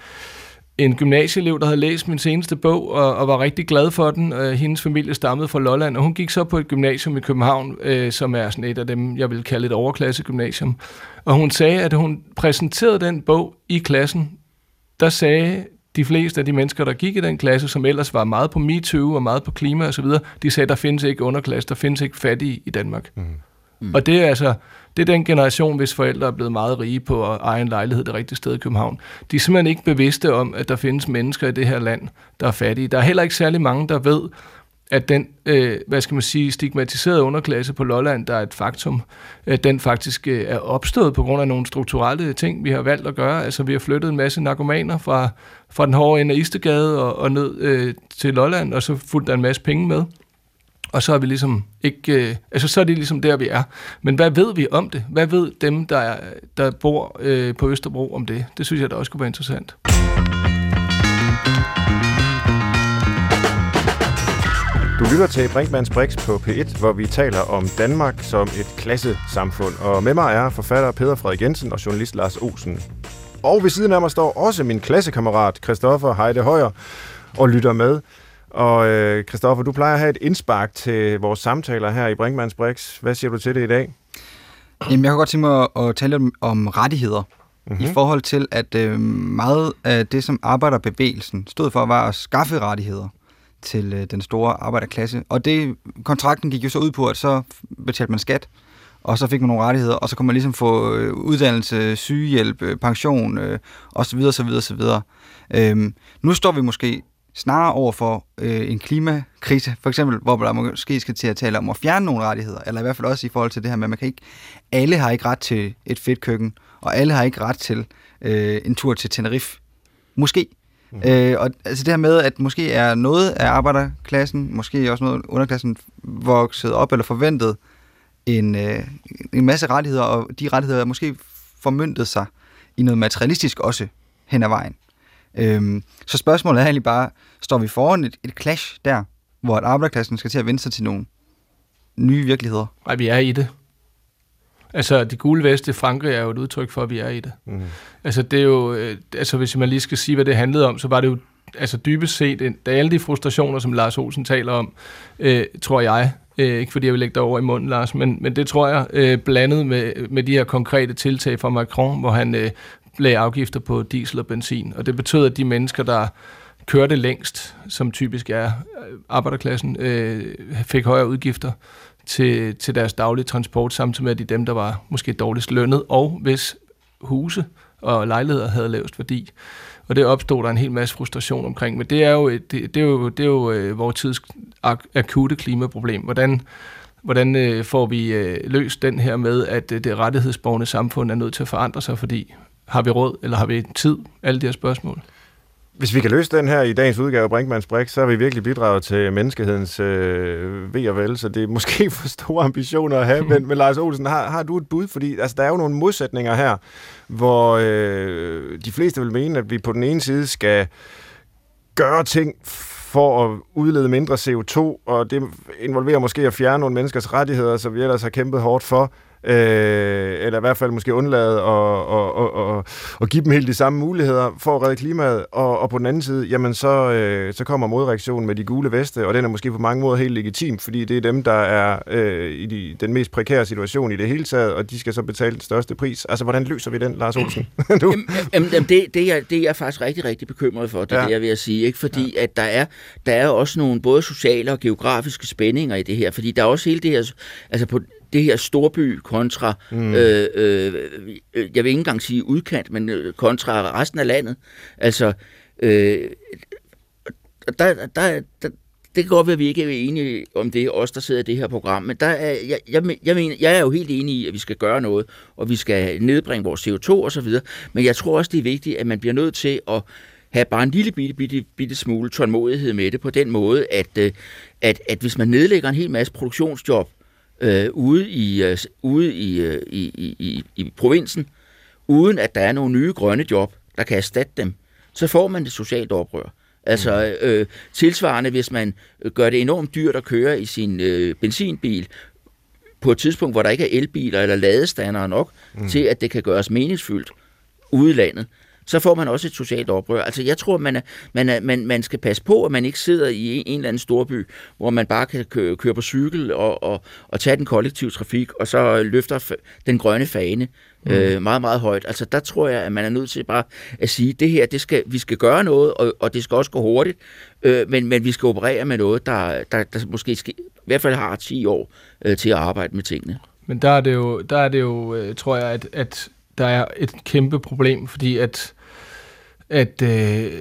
en gymnasieelev, der havde læst min seneste bog og, og var rigtig glad for den. Øh, hendes familie stammede fra Lolland, og hun gik så på et gymnasium i København, øh, som er sådan et af dem, jeg vil kalde et overklasse gymnasium. Og hun sagde, at hun præsenterede den bog i klassen. Der sagde de fleste af de mennesker, der gik i den klasse, som ellers var meget på MeToo og meget på klima osv., de sagde, der findes ikke underklasse, der findes ikke fattige i Danmark. Mm. Mm. Og det er altså det er den generation, hvis forældre er blevet meget rige på at eje en lejlighed det rigtige sted i København. De er simpelthen ikke bevidste om, at der findes mennesker i det her land, der er fattige. Der er heller ikke særlig mange, der ved, at den, øh, hvad skal man sige, stigmatiserede underklasse på Lolland, der er et faktum, at den faktisk øh, er opstået på grund af nogle strukturelle ting, vi har valgt at gøre. Altså, vi har flyttet en masse narkomaner fra, fra den hårde ende af Istegade og, og ned øh, til Lolland, og så fulgte der en masse penge med og så er vi ligesom ikke, øh, altså så er det ligesom der, vi er. Men hvad ved vi om det? Hvad ved dem, der, er, der bor øh, på Østerbro om det? Det synes jeg da også kunne være interessant. Du lytter til Brinkmanns Brix på P1, hvor vi taler om Danmark som et klassesamfund. Og med mig er forfatter Peter Frederik Jensen og journalist Lars Olsen. Og ved siden af mig står også min klassekammerat Christoffer Heide Højer og lytter med. Og øh, Christoffer, du plejer at have et indspark til vores samtaler her i Brinkmanns Brix. Hvad siger du til det i dag? Jamen, jeg kan godt tænke mig at, at tale om, om rettigheder. Mm-hmm. I forhold til, at øh, meget af det, som arbejderbevægelsen stod for, var at skaffe rettigheder til øh, den store arbejderklasse. Og det, kontrakten gik jo så ud på, at så betalte man skat, og så fik man nogle rettigheder, og så kunne man ligesom få øh, uddannelse, sygehjælp, øh, pension, øh, osv. osv. osv. Øhm, nu står vi måske snarere over for øh, en klimakrise, for eksempel, hvor der måske skal til at tale om at fjerne nogle rettigheder, eller i hvert fald også i forhold til det her med, at man kan ikke, alle har ikke ret til et fedt køkken, og alle har ikke ret til øh, en tur til Tenerife. Måske. Mm. Øh, og altså det her med, at måske er noget af arbejderklassen, måske også noget underklassen, vokset op eller forventet en, øh, en masse rettigheder, og de rettigheder er måske formyndet sig i noget materialistisk også hen ad vejen. Øhm, så spørgsmålet er egentlig bare, står vi foran et, et clash der, hvor arbejderklassen skal til at vende sig til nogle nye virkeligheder? Nej, vi er i det. Altså, det gule vest i Frankrig er jo et udtryk for, at vi er i det. Mm. Altså, det er jo, øh, altså, hvis man lige skal sige, hvad det handlede om, så var det jo altså dybest set, da alle de frustrationer, som Lars Olsen taler om, øh, tror jeg, øh, ikke fordi jeg vil lægge dig over i munden, Lars, men, men det tror jeg, øh, blandet med, med de her konkrete tiltag fra Macron, hvor han øh, lagde afgifter på diesel og benzin. Og det betød, at de mennesker, der kørte længst, som typisk er øh, arbejderklassen, øh, fik højere udgifter til, til deres daglige transport, samtidig med, at de dem, der var måske dårligst lønnet, og hvis huse og lejligheder havde lavest værdi. Og det opstod der en hel masse frustration omkring. Men det er jo, det, det er jo, det er jo øh, vores tids ak- akute klimaproblem. Hvordan, hvordan øh, får vi øh, løst den her med, at øh, det rettighedsborgende samfund er nødt til at forandre sig, fordi har vi råd, eller har vi tid? Alle de her spørgsmål. Hvis vi kan løse den her i dagens udgave af Brinkmanns Brik, så har vi virkelig bidraget til menneskehedens øh, ved og vel, så det er måske *laughs* for store ambitioner at have. Men, men Lars Olsen, har, har du et bud? Fordi altså, der er jo nogle modsætninger her, hvor øh, de fleste vil mene, at vi på den ene side skal gøre ting for at udlede mindre CO2, og det involverer måske at fjerne nogle menneskers rettigheder, som vi ellers har kæmpet hårdt for øh, eller i hvert fald måske undlade at, at, at, at, at give dem helt de samme muligheder for at redde klimaet, og, og på den anden side, jamen så, øh, så kommer modreaktionen med de gule veste, og den er måske på mange måder helt legitim, fordi det er dem, der er øh, i de, den mest prekære situation i det hele taget, og de skal så betale den største pris. Altså, hvordan løser vi den, Lars Olsen? *laughs* jamen, jamen, det, det, er, det er jeg faktisk rigtig, rigtig bekymret for, det ja. er det, jeg vil sige, ikke? fordi ja. at der er, der er også nogle både sociale og geografiske spændinger i det her, fordi der er også hele det her, altså på det her storby kontra, mm. øh, øh, jeg vil ikke engang sige udkant, men øh, kontra resten af landet. Altså, øh, der, der, der, det kan godt være, at vi ikke er enige om det, os der sidder i det her program, men der er, jeg, jeg, jeg, mener, jeg er jo helt enig i, at vi skal gøre noget, og vi skal nedbringe vores CO2 og så videre, men jeg tror også, det er vigtigt, at man bliver nødt til at have bare en lille bitte, bitte, bitte smule tålmodighed med det, på den måde, at, øh, at, at hvis man nedlægger en hel masse produktionsjob øh, ude, i, øh, ude i, øh, i, i, i, i provinsen, uden at der er nogle nye grønne job, der kan erstatte dem, så får man det socialt oprør. Altså mm. øh, tilsvarende, hvis man gør det enormt dyrt at køre i sin øh, benzinbil, på et tidspunkt, hvor der ikke er elbiler eller ladestander nok, mm. til at det kan gøres meningsfyldt ude i landet, så får man også et socialt oprør. Altså jeg tror, man, er, man, er, man, man skal passe på, at man ikke sidder i en, en eller anden storby, hvor man bare kan køre, køre på cykel og, og, og tage den kollektive trafik, og så løfter den grønne fane mm. øh, meget, meget højt. Altså der tror jeg, at man er nødt til bare at sige, det her, det skal, vi skal gøre noget, og, og det skal også gå hurtigt, øh, men, men vi skal operere med noget, der, der, der måske skal, i hvert fald har 10 år øh, til at arbejde med tingene. Men der er det jo, der er det jo øh, tror jeg, at, at der er et kæmpe problem, fordi at at øh,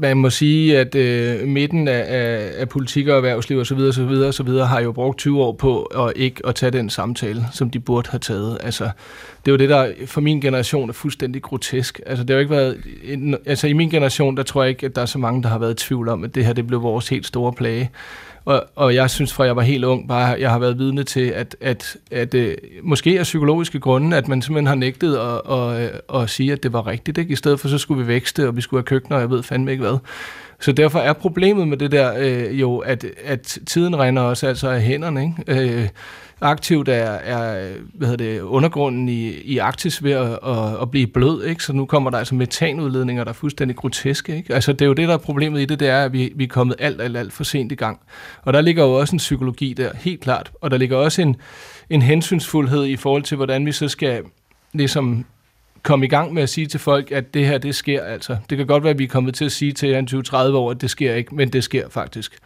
man må sige, at øh, midten af, af, af politik og erhvervsliv osv. osv. osv. har jo brugt 20 år på at ikke at tage den samtale, som de burde have taget. Altså, det er jo det, der for min generation er fuldstændig grotesk. Altså, det har jo ikke været, altså, i min generation, der tror jeg ikke, at der er så mange, der har været i tvivl om, at det her det blev vores helt store plage. Og, og jeg synes, fra jeg var helt ung, bare jeg har været vidne til, at, at, at at måske af psykologiske grunde, at man simpelthen har nægtet at, at, at, at sige, at det var rigtigt. Ikke? I stedet for, så skulle vi vækste, og vi skulle have køkkener, og jeg ved fandme ikke hvad. Så derfor er problemet med det der øh, jo, at, at tiden render også altså af hænderne. Ikke? Øh, aktivt er, er hvad hedder det, undergrunden i, i Arktis ved at, at, at blive blød, ikke? så nu kommer der altså metanudledninger, der er fuldstændig groteske. Ikke? Altså, det er jo det, der er problemet i det, det er, at vi, vi er kommet alt, alt, alt for sent i gang. Og der ligger jo også en psykologi der, helt klart. Og der ligger også en, en hensynsfuldhed i forhold til, hvordan vi så skal ligesom komme i gang med at sige til folk, at det her, det sker altså. Det kan godt være, at vi er kommet til at sige til en 20-30 år, at det sker ikke, men det sker faktisk.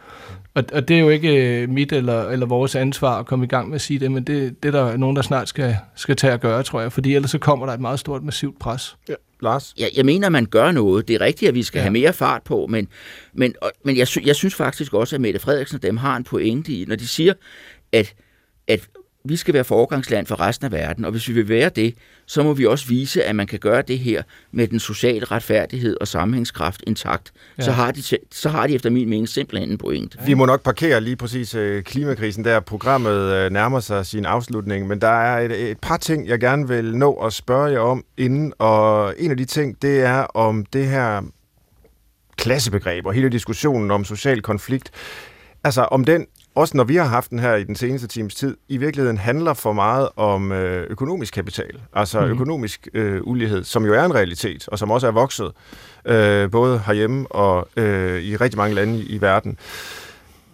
Og, og det er jo ikke øh, mit eller, eller vores ansvar at komme i gang med at sige det, men det, det er der nogen, der snart skal, skal tage at gøre, tror jeg, fordi ellers så kommer der et meget stort, massivt pres. Ja. Lars? Ja, jeg mener, man gør noget. Det er rigtigt, at vi skal ja. have mere fart på, men, men, men jeg, jeg synes faktisk også, at Mette Frederiksen og dem har en pointe i, når de siger, at, at vi skal være foregangsland for resten af verden, og hvis vi vil være det, så må vi også vise, at man kan gøre det her med den sociale retfærdighed og sammenhængskraft intakt. Ja. Så, har de, så har de efter min mening simpelthen en point. Vi må nok parkere lige præcis øh, klimakrisen der. Programmet øh, nærmer sig sin afslutning, men der er et, et par ting, jeg gerne vil nå at spørge jer om inden, og en af de ting, det er om det her klassebegreb og hele diskussionen om social konflikt, altså om den også når vi har haft den her i den seneste times tid, i virkeligheden handler for meget om øh, økonomisk kapital, altså mm. økonomisk øh, ulighed, som jo er en realitet, og som også er vokset, øh, både herhjemme og øh, i rigtig mange lande i, i verden.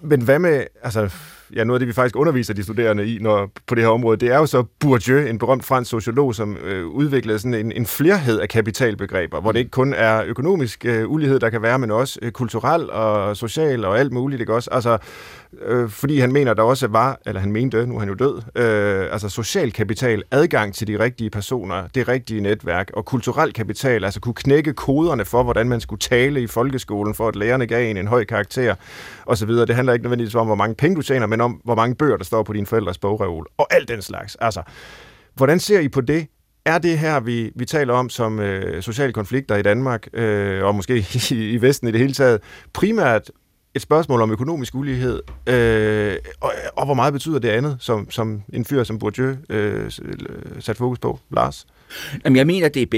Men hvad med, altså ja, noget af det, vi faktisk underviser de studerende i når, på det her område, det er jo så Bourdieu, en berømt fransk sociolog, som øh, udviklede sådan en, en flerhed af kapitalbegreber, hvor det ikke kun er økonomisk øh, ulighed, der kan være, men også øh, kulturel og social og alt muligt, ikke også? Altså, øh, fordi han mener, der også var, eller han mente, nu er han jo død, øh, altså social kapital, adgang til de rigtige personer, det rigtige netværk, og kulturel kapital, altså kunne knække koderne for, hvordan man skulle tale i folkeskolen, for at lærerne gav en en høj karakter, osv. Det handler ikke nødvendigvis om, hvor mange penge du tjener, men om, hvor mange bøger, der står på dine forældres bogreol, og alt den slags. Altså, hvordan ser I på det? Er det her, vi, vi taler om som øh, sociale konflikter i Danmark, øh, og måske *laughs* i, i Vesten i det hele taget, primært et spørgsmål om økonomisk ulighed, øh, og, og hvor meget betyder det andet, som, som en fyr som Bourdieu øh, satte fokus på, Lars? Jamen, jeg mener, det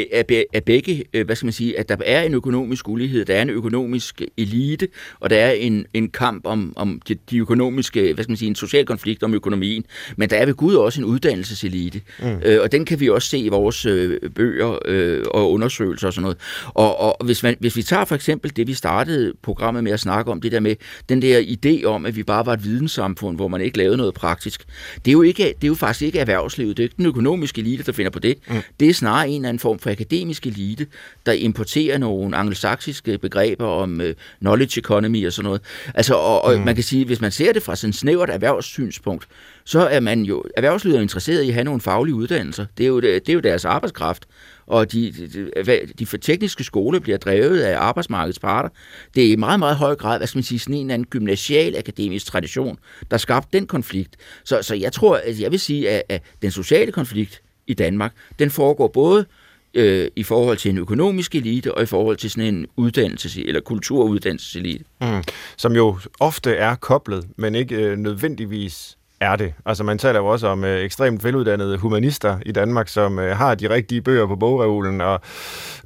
er begge, øh, hvad skal man sige, at der er en økonomisk ulighed, der er en økonomisk elite, og der er en, en kamp om, om de, de økonomiske, hvad skal man sige, en social konflikt om økonomien, men der er ved Gud også en uddannelseselite, mm. øh, og den kan vi også se i vores øh, bøger øh, og undersøgelser og sådan noget. Og, og hvis, man, hvis vi tager for eksempel det, vi startede programmet med at snakke om, det der med den der idé om, at vi bare var et videnssamfund, hvor man ikke lavede noget praktisk, det er jo, ikke, det er jo faktisk ikke erhvervslivet, det er ikke den økonomiske elite, der finder på det. Mm. Det er snarere en eller anden form for akademisk elite, der importerer nogle angelsaksiske begreber om øh, knowledge economy og sådan noget. Altså, og, og mm. man kan sige, hvis man ser det fra sådan et snævert erhvervssynspunkt, så er man jo, erhvervslivet er interesseret i at have nogle faglige uddannelser. Det er jo, det, er jo deres arbejdskraft og de, de, de, de tekniske skoler bliver drevet af arbejdsmarkedets parter. Det er i meget, meget høj grad, hvad skal man sige, sådan en eller anden gymnasial akademisk tradition, der skabte den konflikt. Så, så jeg tror, at jeg vil sige, at, at den sociale konflikt, i Danmark, den foregår både øh, i forhold til en økonomisk elite og i forhold til sådan en uddannelses- eller kulturuddannelseselite. Mm. Som jo ofte er koblet, men ikke øh, nødvendigvis er det. Altså man taler jo også om øh, ekstremt veluddannede humanister i Danmark, som øh, har de rigtige bøger på bogreolen og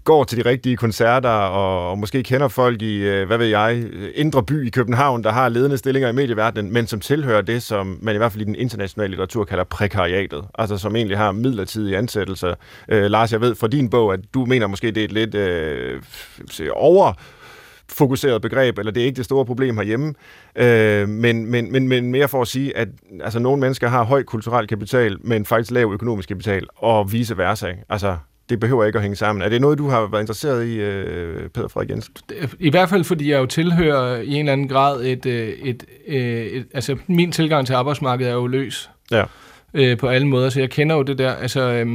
går til de rigtige koncerter og, og måske kender folk i, øh, hvad ved jeg, Indre By i København, der har ledende stillinger i medieverdenen, men som tilhører det, som man i hvert fald i den internationale litteratur kalder prekariatet. Altså som egentlig har midlertidige ansættelser. Øh, Lars, jeg ved fra din bog, at du mener måske, det er et lidt øh, over fokuseret begreb, eller det er ikke det store problem herhjemme, øh, men, men, men, men mere for at sige, at altså, nogle mennesker har høj kulturel kapital, men faktisk lav økonomisk kapital, og vice versa. Altså, det behøver ikke at hænge sammen. Er det noget, du har været interesseret i, øh, Peter Frederik Jensen? I hvert fald, fordi jeg jo tilhører i en eller anden grad et, øh, et, et, øh, et altså min tilgang til arbejdsmarkedet er jo løs. Ja. Øh, på alle måder, så jeg kender jo det der, altså... Øh,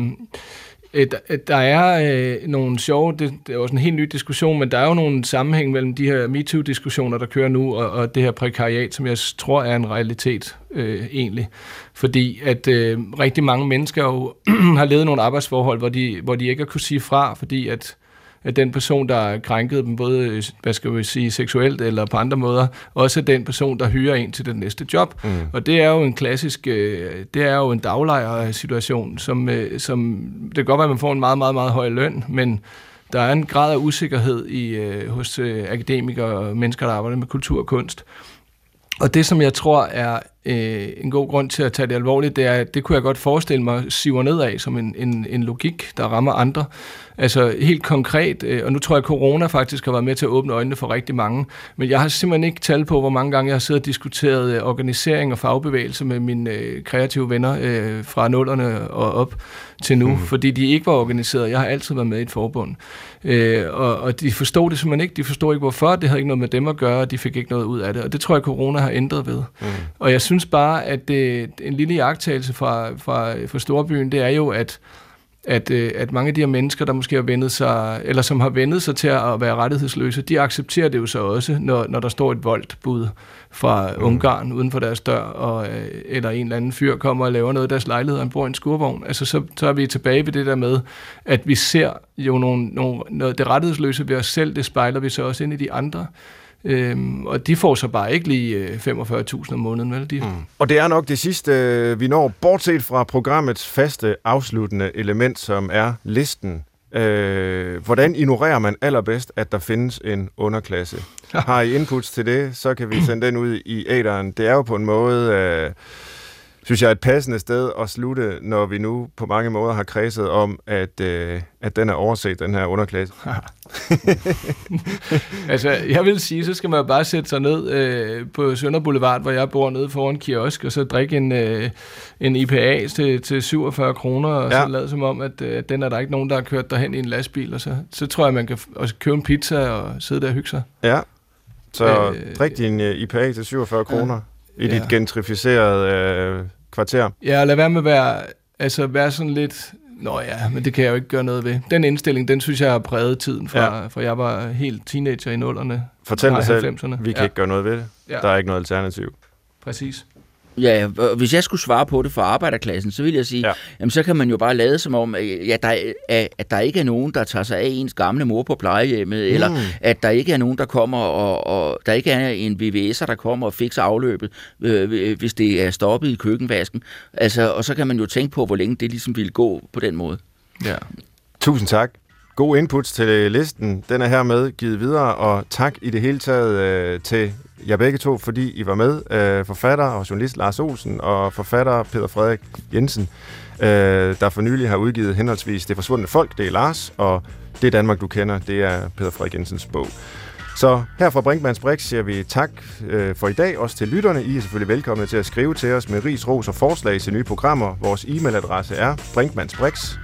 Øh, øh, der er øh, nogle sjove, det, det er også en helt ny diskussion, men der er jo nogle sammenhæng mellem de her MeToo-diskussioner, der kører nu, og, og det her prekariat, som jeg tror er en realitet øh, egentlig. Fordi at øh, rigtig mange mennesker jo *clears throat* har levet nogle arbejdsforhold, hvor de, hvor de ikke har kunne sige fra, fordi at at den person, der krænkede dem, både hvad skal vi sige, seksuelt eller på andre måder, også den person, der hyrer en til det næste job. Mm. Og det er jo en klassisk, øh, det er jo en daglejr-situation, som, øh, som det kan godt være, at man får en meget, meget, meget høj løn, men der er en grad af usikkerhed i, øh, hos akademikere og mennesker, der arbejder med kultur og kunst. Og det, som jeg tror er øh, en god grund til at tage det alvorligt, det er, at det kunne jeg godt forestille mig siver nedad som en, en, en logik, der rammer andre. Altså helt konkret, øh, og nu tror jeg, at corona faktisk har været med til at åbne øjnene for rigtig mange, men jeg har simpelthen ikke tal på, hvor mange gange jeg har siddet og diskuteret øh, organisering og fagbevægelse med mine øh, kreative venner øh, fra nullerne og op til nu, mm. fordi de ikke var organiseret. Jeg har altid været med i et forbund. Øh, og, og de forstod det simpelthen ikke. De forstod ikke, hvorfor. Det havde ikke noget med dem at gøre, og de fik ikke noget ud af det. Og det tror jeg, corona har ændret ved. Mm. Og jeg synes bare, at det, en lille jagttagelse fra, fra, fra Storbyen, det er jo, at at, øh, at mange af de her mennesker, der måske har vendet sig, eller som har vendet sig til at være rettighedsløse, de accepterer det jo så også, når, når der står et voldbud fra mm. Ungarn uden for deres dør, og, øh, eller en eller anden fyr kommer og laver noget i deres lejlighed, og han bor i en skurvogn. Altså, så, så er vi tilbage ved det der med, at vi ser jo nogle, nogle, noget, det rettighedsløse ved os selv, det spejler vi så også ind i de andre. Øhm, og de får så bare ikke lige 45.000 øh, om måneden, vel? De... Mm. Og det er nok det sidste, øh, vi når, bortset fra programmets faste afsluttende element, som er listen. Øh, hvordan ignorerer man allerbedst, at der findes en underklasse? *laughs* Har I inputs til det, så kan vi sende den ud i æderen. Det er jo på en måde... Øh, synes jeg, er et passende sted at slutte, når vi nu på mange måder har kredset om, at, øh, at den er overset, den her underklasse. *laughs* *laughs* altså, jeg vil sige, så skal man bare sætte sig ned øh, på Sønder Boulevard, hvor jeg bor nede foran kiosk, og så drikke en, øh, en IPA til, til 47 kroner, og ja. så lade som om, at øh, den er der ikke nogen, der har kørt derhen i en lastbil, og så, så tror jeg, man kan også købe en pizza og sidde der og hygge sig. Ja, så øh, drik din uh, IPA til 47 kroner ja. i dit gentrificerede øh, kvarter. Ja, lad være med at være, altså være sådan lidt, nå ja, men det kan jeg jo ikke gøre noget ved. Den indstilling, den synes jeg har præget tiden, fra, ja. for jeg var helt teenager i nullerne. Fortæl dig selv, vi kan ja. ikke gøre noget ved det. Ja. Der er ikke noget alternativ. Præcis. Ja, hvis jeg skulle svare på det for arbejderklassen, så vil jeg sige, ja. jamen så kan man jo bare lade som om, ja, der er, at der ikke er nogen, der tager sig af ens gamle mor på plejehjemmet, mm. eller at der ikke er nogen, der kommer, og, og der ikke er en VVS'er, der kommer og fikser afløbet, øh, hvis det er stoppet i køkkenvasken. Altså, og så kan man jo tænke på, hvor længe det ligesom ville gå på den måde. Ja. Tusind tak. God input til listen. Den er hermed givet videre, og tak i det hele taget øh, til jer begge to, fordi I var med. Øh, forfatter og journalist Lars Olsen og forfatter Peter Frederik Jensen, øh, der for nylig har udgivet henholdsvis Det forsvundne folk, det er Lars, og Det Danmark, du kender, det er Peter Frederik Jensens bog. Så her fra Brinkmanns Brix siger vi tak øh, for i dag, også til lytterne. I er selvfølgelig velkomne til at skrive til os med ris, ros og forslag til nye programmer. Vores e-mailadresse er brinkmannsbrix,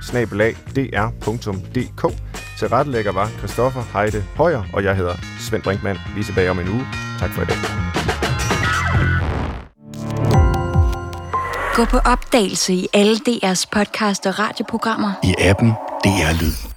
Til rettelægger var Christoffer Heide Højer, og jeg hedder Svend Brinkmann. Vi er tilbage om en uge. Tak for i dag. Gå på opdagelse i alle DR's podcast og radioprogrammer. I appen DR Lyd.